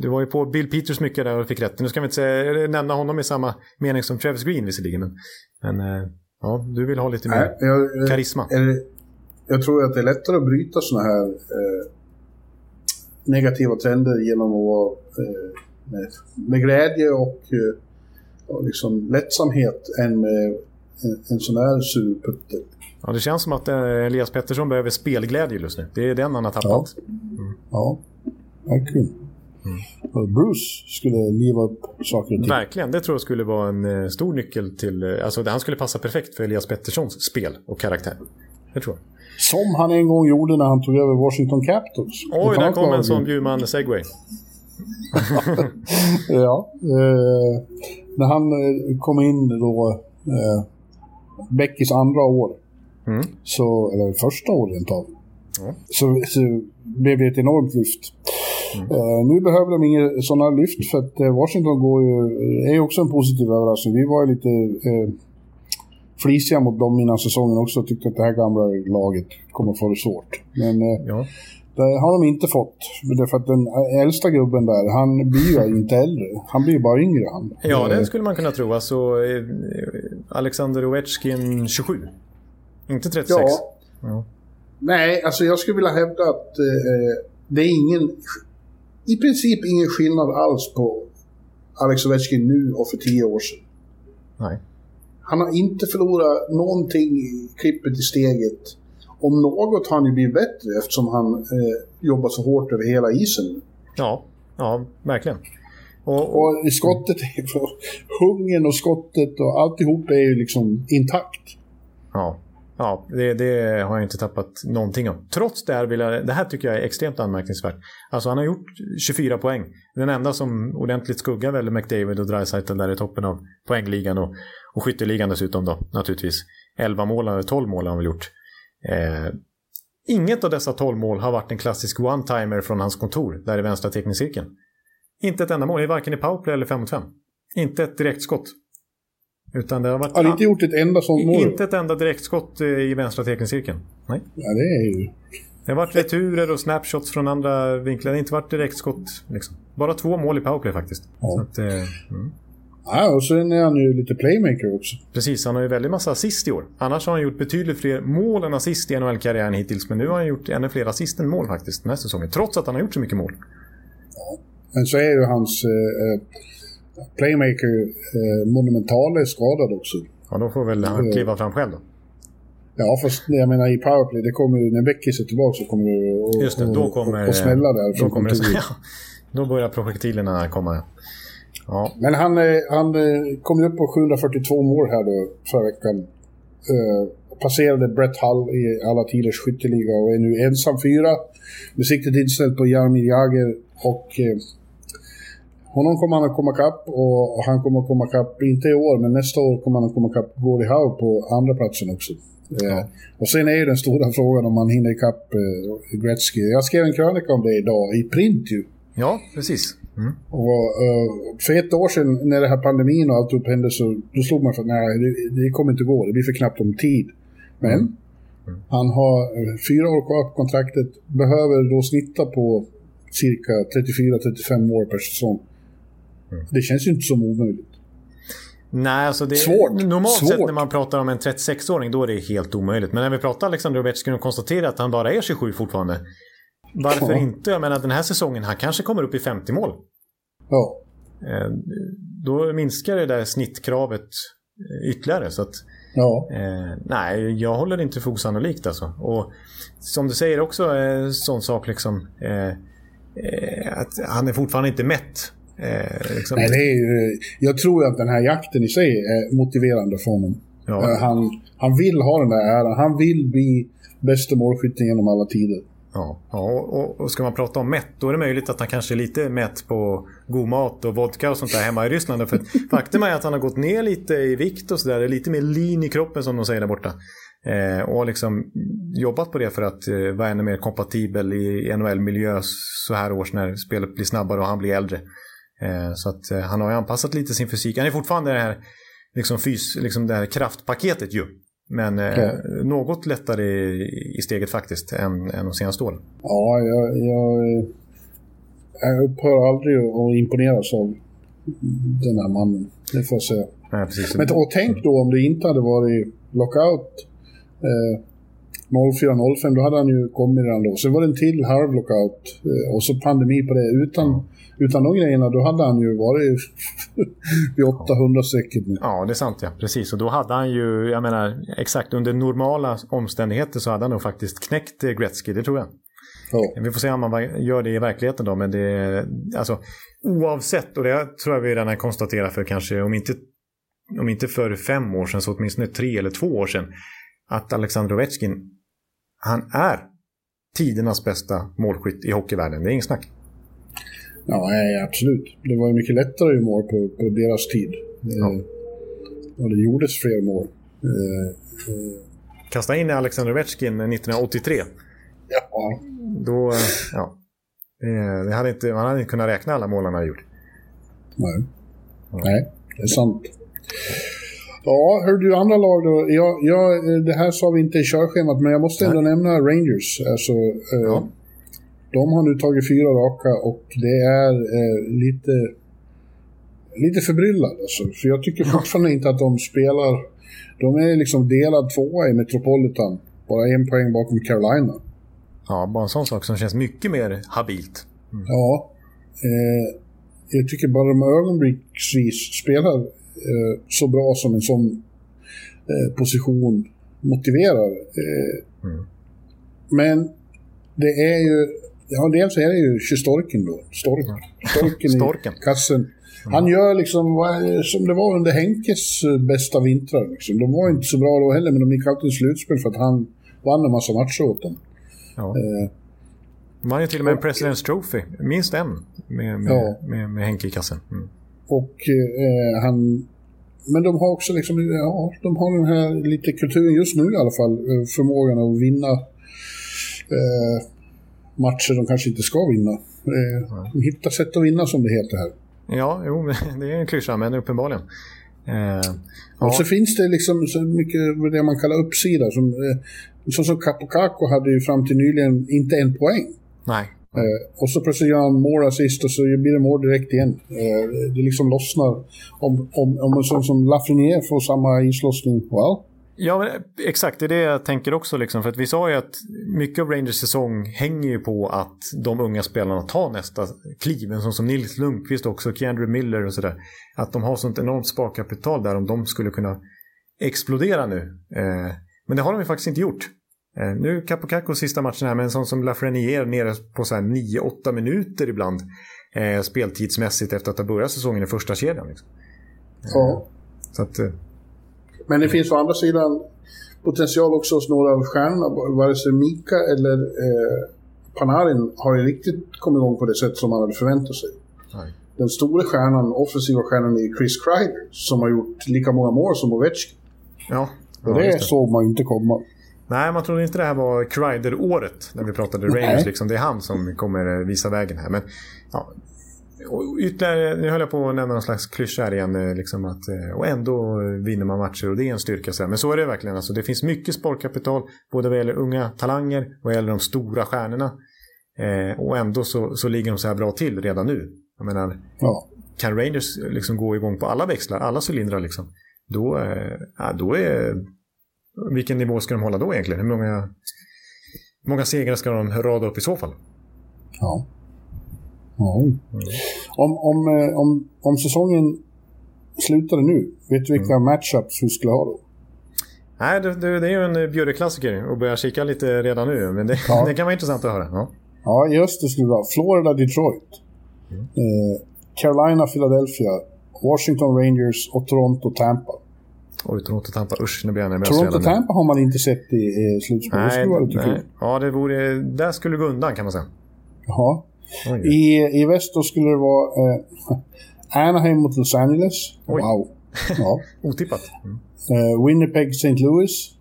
Du var ju på Bill Peters mycket där och fick rätt. Nu ska vi inte säga, nämna honom i samma mening som Travis Green visserligen. Men, men eh, ja, du vill ha lite mer Nej, jag, karisma. Jag, jag tror att det är lättare att bryta sådana här eh, negativa trender genom att vara eh, med, med, glädje och, eh, och liksom lättsamhet än med en, en sån här surputter. Ja, det känns som att eh, Elias Pettersson behöver spelglädje just nu. Det är den han har tappat. Ja, mm. ja verkligen. Mm. Bruce skulle liva upp saker och ting. Verkligen, det tror jag skulle vara en eh, stor nyckel till... Eh, alltså han skulle passa perfekt för Elias Petterssons spel och karaktär. Det tror jag. Som han en gång gjorde när han tog över Washington Capitals. Oj, där kom en sån Bjurman segway. ja. Eh, när han kom in då, eh, Beckys andra år, mm. så, eller första året rent av, mm. så, så blev det ett enormt lyft. Mm. Uh, nu behöver de inga sådana lyft för att uh, Washington går ju, är ju också en positiv överraskning. Vi var ju lite uh, flisiga mot dem innan säsongen också och tyckte att det här gamla laget kommer få det svårt. Men eh, Ja. det har de inte fått. Därför att den äldsta gubben där, han blir ju inte äldre. Han blir bara yngre han. Ja, det skulle man kunna tro. Alltså, Alexander Ovechkin 27. Inte 36. Ja. Ja. Nej, alltså jag skulle vilja hävda att eh, det är ingen... I princip ingen skillnad alls på Alex Ovechkin nu och för tio år sedan. Nej. Han har inte förlorat någonting i klippet i steget. Om något har han ju blivit bättre eftersom han eh, jobbar så hårt över hela isen. Ja, ja verkligen. Och, och, Och skottet, hungern och skottet och alltihop är ju liksom intakt. ja, ja det, det har jag inte tappat någonting om. Trots det här, vill jag, det här tycker jag är extremt anmärkningsvärt. Alltså han har gjort 24 poäng. Den enda som ordentligt skuggar väl McDavid och Dreisaitl där i toppen av poängligan och, och skytteligan dessutom då naturligtvis. 11 mål, eller 12 mål har han väl gjort. Eh, inget av dessa 12 mål har varit en klassisk one-timer från hans kontor där i vänstra teckningscirkeln. Inte ett enda mål, varken i powerplay eller 5 mot 5. Inte ett direktskott. Utan det har varit... Har inte gjort ett enda sånt mål. Inte ett enda direktskott eh, i vänstra teckningscirkeln. Nej. Ja, det är ju... Det har varit returer och snapshots från andra vinklar. Det har inte varit direktskott. Liksom. Bara två mål i powerplay faktiskt. Ja. Att, eh, mm. Ja, och sen är han ju lite playmaker också. Precis, han har ju väldigt massa assist i år. Annars har han gjort betydligt fler mål än assist i NHL-karriären hittills. Men nu har han gjort ännu fler assist än mål faktiskt den här säsongen. Trots att han har gjort så mycket mål. Men så är ju hans eh, playmaker eh, monumentale skadad också. Ja, då får väl han kliva fram själv då. Ja, fast jag menar i powerplay, det kommer ju, när Beckis är tillbaka så kommer det att Just det, då kommer... och, smälla där Då, kommer det, ja, då börjar projektilerna komma. Ja, Men han, eh, han eh, kom ju upp på 742 mål här då förra veckan. Eh, passerade Brett Hull i alla tiders skytteliga och är nu ensam fyra. Med siktet inställt på Jaromir Jagr och eh, honom kommer han att komma kapp och han kommer att komma kapp, inte i år, men nästa år kommer han att komma kapp Gordie Howe på andra platsen också. Eh, och sen är ju den stora frågan om han hinner ikapp eh, Gretzky. Jag skrev en krönika om det idag, i print ju. ja precis. Mm. Och, eh, för ett år sedan när det här pandemin och allt upp hände så då slog man för att nej, det, det kommer inte gå. Det blir för knappt om tid. Men han har eh, fyra år kvar på kontraktet. Behöver då snitta på cirka 34-35 år per säsong. Det känns ju inte som omöjligt. Nej, alltså det, Svårt. Normalt Svårt. sett när man pratar om en 36-åring då är det helt omöjligt. Men när vi pratar Alexander Ovechkin och konstaterar att han bara är 27 fortfarande. Varför Ja. inte? Jag menar den här säsongen, han kanske kommer upp i 50 mål. Ja, Eh, Då minskar det där snittkravet eh, ytterligare. Så att, ja. eh, nej, jag håller det inte för osannolikt alltså. Och som du säger också, en sån sak liksom. Eh, eh, att han är fortfarande inte mätt. Eh, liksom. Nej, det är ju, jag tror att den här jakten i sig är motiverande för honom. Ja. Eh, Han, han vill ha den där äran. Han vill bli bästa målskytten genom alla tider. Ja, ja och, och, ska man prata om mätt, då är det möjligt att han kanske är lite mätt på god mat och vodka och sånt där hemma i Ryssland. För faktum är att han har gått ner lite i vikt och sådär, lite mer lean i kroppen som de säger där borta. Eh, och liksom jobbat på det för att eh, vara ännu mer kompatibel i NHL-miljö så här års när spelet blir snabbare och han blir äldre. Eh, så att eh, han har ju anpassat lite sin fysik. Han är fortfarande det här, liksom fys, liksom det här kraftpaketet ju. Men eh, Ja. något lättare i, steget faktiskt än, än de senaste åren. Ja, jag, jag, jag upphör aldrig att imponeras av den här mannen. Det får jag säga. Nej. Men och tänk då om det inte hade varit lockout eh, 04-05, då hade han ju kommit redan då. Sen var det en till halv lockout eh, och så pandemi på det. Utan, utan de grejerna, då hade han ju varit vid 800-strecket nu. Ja, det är sant ja. Precis. Och då hade han ju, jag menar, exakt under normala omständigheter så hade han nog faktiskt knäckt eh, Gretzky, det tror jag. Ja. Vi får se om man gör det i verkligheten då, men det, alltså oavsett, och det tror jag vi redan har konstaterat för kanske, om inte, om inte för fem år sedan, så åtminstone tre eller två år sedan, att Alexander Ovechkin, han är tidernas bästa målskytt i hockeyvärlden. Det är inget snack. Ja, nej, absolut. Det var ju mycket lättare mål på, på deras tid. Ja. Eh, och det gjordes fler mål. Eh, eh, Kasta in Alexander Ovechkin 1983. ja, Då, ja. Det, hade inte, man hade inte kunnat räkna alla mål han hade gjort. nej. Nej, det är sant. Ja, hör du andra lag då? Ja, ja, det här sa vi inte i körschemat, men jag måste ändå Nej. nämna Rangers. Alltså, ja. De har nu tagit fyra raka och det är eh, lite, lite förbryllad. Alltså. För jag tycker fortfarande inte att de spelar... De är liksom delad tvåa i Metropolitan. Bara en poäng bakom Carolina. Ja, bara en sån sak som känns mycket mer habilt. Mm. Ja. Eh, jag tycker bara de ögonblicksvis spelar eh, så bra som en sån eh, position motiverar. Eh, mm. Men det är ju, ja dels är det ju Storken då, Stork, Storken, Storken. i kassen. Han gör liksom som det var under Henkes eh, bästa vintrar. Liksom. De var inte så bra då heller, men de gick alltid i slutspel för att han vann en massa matcher åt dem. Ja. Eh, de har ju till och med en President's Trophy, minst en, med, med, ja. med, med Henke i kassen. Mm. Och eh, han... Men de har också liksom, ja, de har den här lite kulturen just nu i alla fall, eh, förmågan att vinna eh, matcher de kanske inte ska vinna. Eh, de hittar sätt att vinna som det heter här. Ja, jo, det är en klyscha, men uppenbarligen. Eh, och ja. så finns det liksom så mycket det man kallar uppsida. Som, eh, så som Capocaco hade ju fram till nyligen inte en poäng. Nej. Eh, och så plötsligt gör han mål assist och så blir det mål direkt igen. Eh, det liksom lossnar. Om, om, om en sån som Lafreniere får samma islossning, well. Ja, men exakt. Det är det jag tänker också. Liksom. För att vi sa ju att mycket av Rangers säsong hänger ju på att de unga spelarna tar nästa kliv. En sån som Nils Lundqvist också, Keandre Miller och sådär. Att de har sånt enormt sparkapital där om de skulle kunna explodera nu. Eh, men det har de ju faktiskt inte gjort. Eh, nu Capocacos sista matchen här med en sån som Lafreniere nere på 9-8 minuter ibland eh, speltidsmässigt efter att ha börjat säsongen i första kedjan. Liksom. Ja. Så att, eh, Men det finns å andra sidan potential också hos några av stjärnorna. Vare sig Mika eller eh, Panarin har ju riktigt kommit igång på det sätt som man hade förväntat sig. Nej. Den stora stjärnan, offensiva stjärnan är Chris Kreider som har gjort lika många mål som Ovechkin. Ja. Och det, det såg man inte komma. Nej, man trodde inte det här var Kreider-året när vi pratade Rangers. Liksom. Det är han som kommer visa vägen här. Men, ja, och ytterligare, nu höll jag på att nämna någon slags klyscha här igen. Eh, liksom att, eh, och ändå vinner man matcher och det är en styrka. Så Men så är det verkligen. Alltså, det finns mycket sportkapital både vad gäller unga talanger och vad gäller de stora stjärnorna. Eh, och ändå så, så ligger de så här bra till redan nu. Jag menar, ja. kan Rangers liksom gå igång på alla växlar, alla cylindrar liksom, då, eh, då är vilken nivå ska de hålla då egentligen? Hur många, många segrar ska de rada upp i så fall? Ja. Mm. Om, om, eh, om, om säsongen slutade nu, vet du vilka mm. matchups vi skulle ha då? Nej, det, det, det är ju en bjudeklassiker att börja kika lite redan nu. Men det, ja. det kan vara intressant att höra. Ja, ja just det skulle vara. Florida, Detroit. Mm. Eh, Carolina, Philadelphia. Washington Rangers och Toronto, Tampa. Oj, Toronto-Tampa. Usch, nu blir jag nervös Toronto-Tampa har man inte sett i eh, slutspelet. Det skulle vara lite kul. Ja, det vore, där skulle det gå undan kan man säga. Jaha. I, I väst då skulle det vara eh, Anaheim mot Los Angeles. Oj. Wow. Ja. Otippat. Mm. Eh, Winnipeg, St. Louis.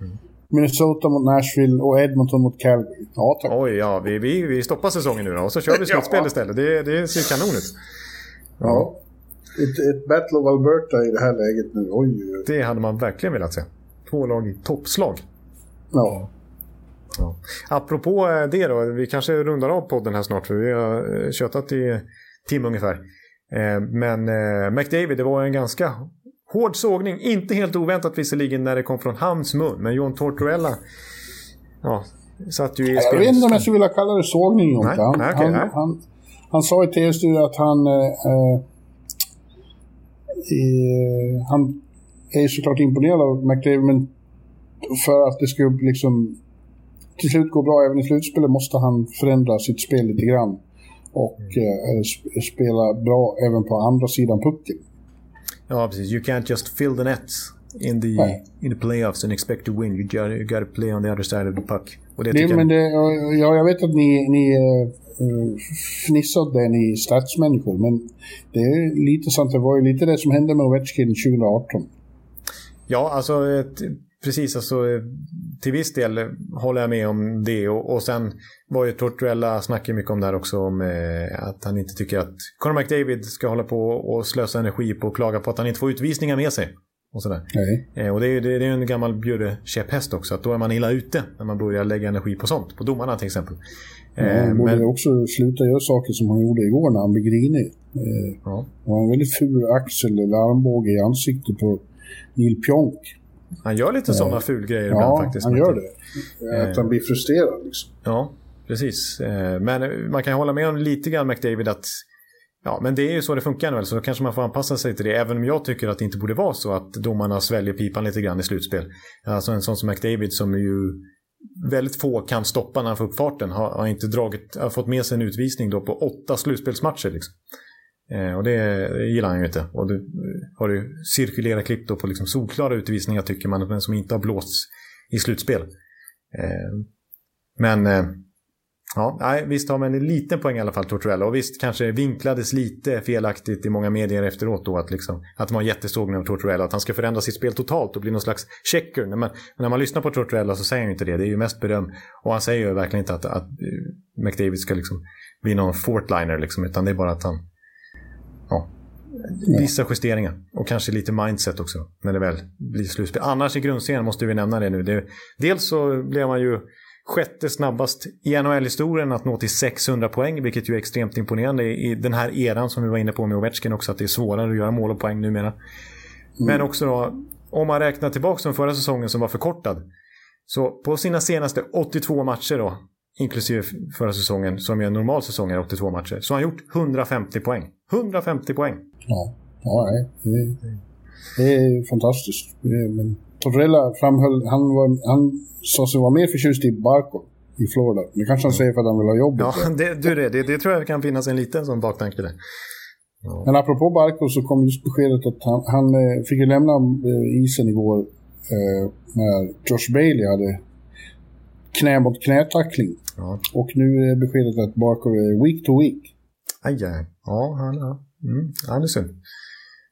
Mm. Minnesota mot Nashville och Edmonton mot Calgary. Ja, tack. Oj, ja. Vi, vi, vi stoppar säsongen nu då och så kör vi slutspel ja. istället. Det, det ser kanon ut. Ja. ja ett, ett Battle of Alberta i det här läget nu. Oj, oj. Det hade man verkligen velat se. Två lag i toppslag. Ja. Ja. Apropå eh, det då, vi kanske rundar av podden här snart för vi har eh, tjötat i timme ungefär. Eh, men McDavid, det var en ganska hård sågning. Inte helt oväntat visserligen när det kom från hans mun, men John Tortorella ja, satt ju i Jag vet inte om jag skulle vilja kalla det sågning, Jonte. Han, okay, han, han, han, sa i tv-studion att han eh, i, han är såklart imponerad av McDavid, men för att det ska liksom till slut gå bra även i slutspelet måste han förändra sitt spel lite grann. Och mm. eh, spela bra även på andra sidan pucken. Ja, precis. You can't just fill the nets in the, in the playoffs and expect to win. You gotta, you gotta play on the other side of the puck. Och det, det men det, ja, jag vet att ni, ni Eh, fnissade ni stadsmänniskor. Men det är lite sant, det var ju lite det som hände med Ovechkin 2018. Ja, alltså precis. Alltså, till viss del håller jag med om det. Och, och sen var ju Tortorella snackade mycket om det här också. Om eh, att han inte tycker att Conor McDavid ska hålla på och slösa energi på att klaga på att han inte får utvisningar med sig. Och, sådär. Eh, och det är, det är en gammal Bjurre-käpphäst också, att då är man illa ute när man börjar lägga energi på sånt. På domarna till exempel. Eh, han borde men... också sluta göra saker som han gjorde igår när han blev grinig. Eh, ja. Det var en väldigt ful axel eller armbåge i ansiktet på Neil Pionk. Han gör lite sådana eh, fulgrejer ja, ibland faktiskt. Ja, han gör det. Att han blir frustrerad liksom. Ja, precis. Men man kan hålla med om lite grann McDavid att Ja, men det är ju så det funkar nu, så då kanske man får anpassa sig till det. Även om jag tycker att det inte borde vara så att domarna sväljer pipan lite grann i slutspel. Alltså en sån som McDavid som ju väldigt få kan stoppa när han får upp farten har, har inte dragit, har fått med sig en utvisning då på åtta slutspelsmatcher. Liksom. Eh, och det, det, gillar han ju inte. Och det eh, har ju cirkulerat klipp då på liksom solklara utvisningar tycker man, men som inte har blåsts i slutspel. Eh, men eh, Ja, nej, visst har man en liten poäng i alla fall, Tortorella. Och visst kanske vinklades lite felaktigt i många medier efteråt då att, liksom, att man jättesågning av Tortorella. Att han ska förändra sitt spel totalt och bli någon slags checker. Men när man lyssnar på Tortorella så säger han ju inte det. Det är ju mest beröm. Och han säger ju verkligen inte att, att eh, McDavid ska liksom bli någon fortliner liksom. Utan det är bara att han... Ja, vissa justeringar. Och kanske lite mindset också. När det väl blir slutspel. Annars i grundserien måste vi nämna det nu. Det, dels så blev man ju sjätte snabbast i NHL-historien att nå till 600 poäng, vilket ju är extremt imponerande i den här eran som vi var inne på med Ovechkin också, att det är svårare att göra mål och poäng numera. Mm. Men också då, om man räknar tillbaka från förra säsongen som var förkortad, så på sina senaste 82 matcher då, inklusive förra säsongen, som är en normal säsong är 82 matcher, så har han gjort 150 poäng. 150 poäng! Ja, ja det, är, det är fantastiskt. Men Torrella framhöll, han, var, han sa sig vara mer förtjust i Barco i Florida. Det kanske han säger för att han vill ha jobbet. Ja, det, du, det, det, det tror jag kan finnas en liten sån baktanke där. Ja. Men apropå Barco så kom just beskedet att han, han eh, fick ju lämna eh, isen igår eh, när Josh Bailey hade knä mot knätackling. Ja. Och nu är beskedet att Barco är week to week. Aj, aj. Ja, han, ja. Mm, han är synd.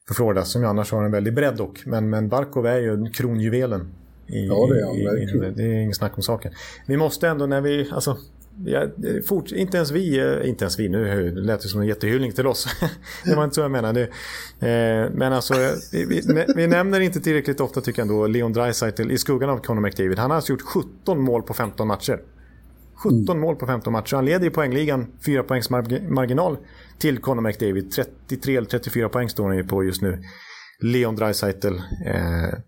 För Florida som ju annars har en väldig bredd dock. Men, men Barkov är ju kronjuvelen i, ja, det är han verkligen. Det är inget snack om saken. Vi måste ändå när vi, alltså, ja, fort, inte ens vi, eh, inte ens vi, nu lät det som en jättehyllning till oss. det var inte så jag menade. Eh, men alltså, vi, vi, vi, nämner inte tillräckligt ofta tycker jag ändå Leon Draisaitl i skuggan av Conor McDavid. Han har alltså gjort 17 mål på 15 matcher. 17 mm. mål på 15 matcher. Han leder i poängligan 4 poängs marginal till Conor McDavid. 33 eller 34 poäng står han ju på just nu. Leon Draisaitl. Eh,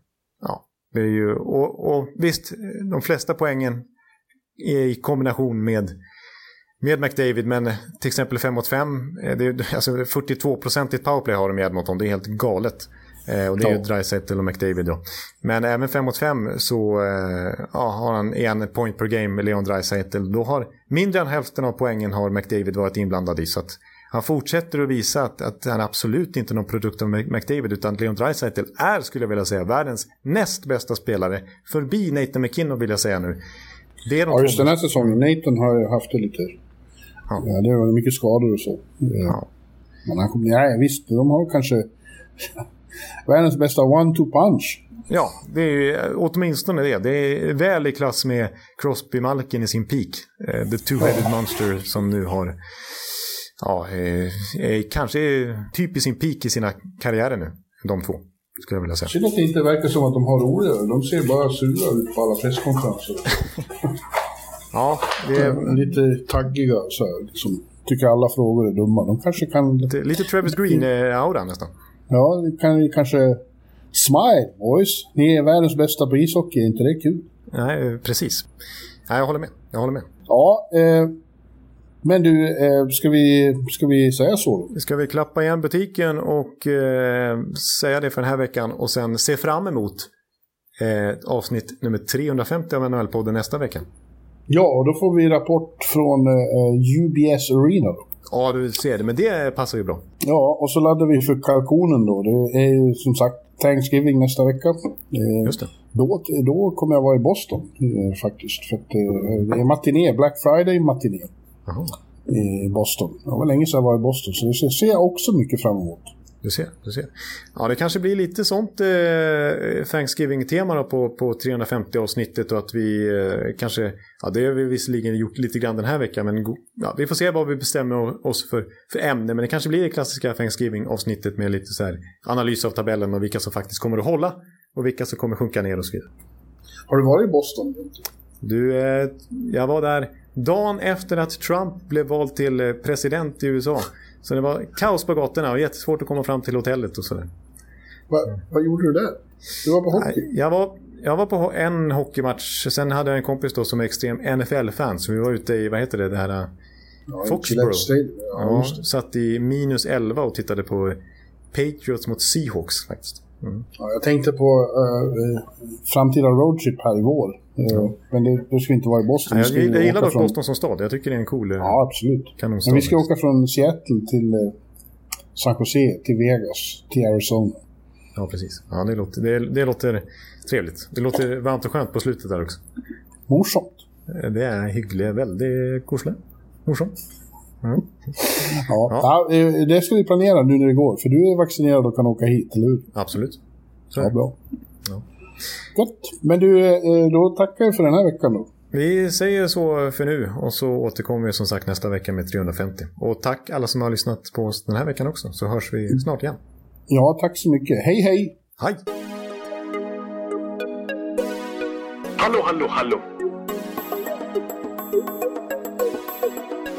ja, det är ju, och, och visst, de flesta poängen är i kombination med, med McDavid, men till exempel 5 mot 5, alltså 42-procentigt powerplay har de i Edmonton, det är helt galet. Eh, och det är ju Dreisaitl och McDavid då. Men även 5 mot 5 så eh, ja, har han en point per game med Leon Dreisaitl. Då har mindre än hälften av poängen har McDavid varit inblandad i. Så att han fortsätter att visa att, att han absolut inte är någon produkt av McDavid utan Leon Draisaitl är, skulle jag vilja säga, världens näst bästa spelare. Förbi Nathan McKinnon vill jag säga nu. Det är de ja, just den här säsongen. Nathan har haft det lite... Ja. ja det var mycket skador och så. Ja. Men han kommer... Ja, visst, de har kanske världens bästa one-two punch. Ja, det är åtminstone det. Det är väl i klass med Crosby Malkin i sin peak. Uh, the two-headed monster som nu har ja, eh, kanske typ i sin peak i sina karriärer nu. De två, skulle jag vilja säga. Synd att det inte verkar som att de har roligare. De ser bara sura ut på alla presskonferenser. ja, det är... Lite taggiga så här, liksom. Tycker alla frågor är dumma. De kanske kan... Lite, lite Travis Green-aura nästan. Ja, det kan kanske... Smile boys! Ni är världens bästa på ishockey, är inte det kul? Nej, precis. Nej, jag håller med. Jag håller med. Ja, eh, men du, eh, ska, vi, ska vi säga så? Ska vi klappa igen butiken och eh, säga det för den här veckan och sen se fram emot eh, avsnitt nummer 350 av NHL-podden nästa vecka? Ja, och då får vi rapport från eh, UBS Arena. Ja, du ser det. Men det passar ju bra. Ja, och så laddar vi för kalkonen då. Det är ju som sagt Thanksgiving nästa vecka. Just det. Då, då kommer jag vara i Boston eh, faktiskt. För att, eh, det är matiné, Black Friday matiné. I Boston. Det var länge sedan jag var i Boston, så det ser jag också mycket fram emot. Du ser, du ser. Ja, det kanske blir lite sånt eh, Thanksgiving-tema på, på 350 avsnittet och att vi eh, kanske, ja det har vi visserligen gjort lite grann den här veckan, men ja, vi får se vad vi bestämmer oss för, för ämne. Men det kanske blir det klassiska Thanksgiving-avsnittet med lite så här analys av tabellen och vilka som faktiskt kommer att hålla och vilka som kommer sjunka ner och så vidare. Har du varit i Boston? Du, eh, jag var där dagen efter att Trump blev vald till eh, president i USA. Så det var kaos på gatorna och jättesvårt att komma fram till hotellet och sådär. Va, vad gjorde du där? Du var på hockey? Jag var, jag var på en hockeymatch. Sen hade jag en kompis då som är extrem NFL-fan. Så vi var ute i, vad heter det, det här... Ja, Foxborough. Ja, ja, satt i minus 11 och tittade på Patriots mot Seahawks faktiskt. Mm. Ja, jag tänkte på uh, framtida roadtrip här i vår. Uh, men det, då ska vi inte vara i Boston. Ja, jag, jag, jag gillar dock från... Boston som stad. Jag tycker det är en cool Ja, absolut. Men vi ska åka från Seattle till uh, San Jose, till Vegas, till Arizona. Ja, precis. Ja, det, låter, det, det låter trevligt. Det låter varmt och skönt på slutet där också. Morsomt. Det är hyggligt, väldigt koselig. Morsomt. Mm. Ja. ja. Eh, det ska vi planera nu när det går. För du är vaccinerad och kan åka hit, eller hur? Absolut. Så. Ja, bra. Ja. Gott. Men du, eh, då tackar jag för den här veckan då. Vi säger så för nu och så återkommer vi som sagt nästa vecka med 350. Och tack alla som har lyssnat på oss den här veckan också, så hörs vi snart igen. Ja, tack så mycket. Hej, hej! Hej! Hallå, hallå, hallå!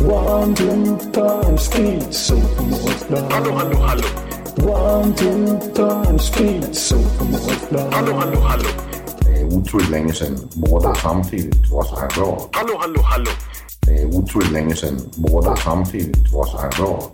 One, two, time, speed, so Hallå, hallå, hallå! One, two, time, speed, so Hallå, hallå, hallå! Det är otroligt länge sedan båda samtidigt var så här bra. Hallå, hallå, hallå! Det är otroligt länge sedan båda samtidigt var så här bra.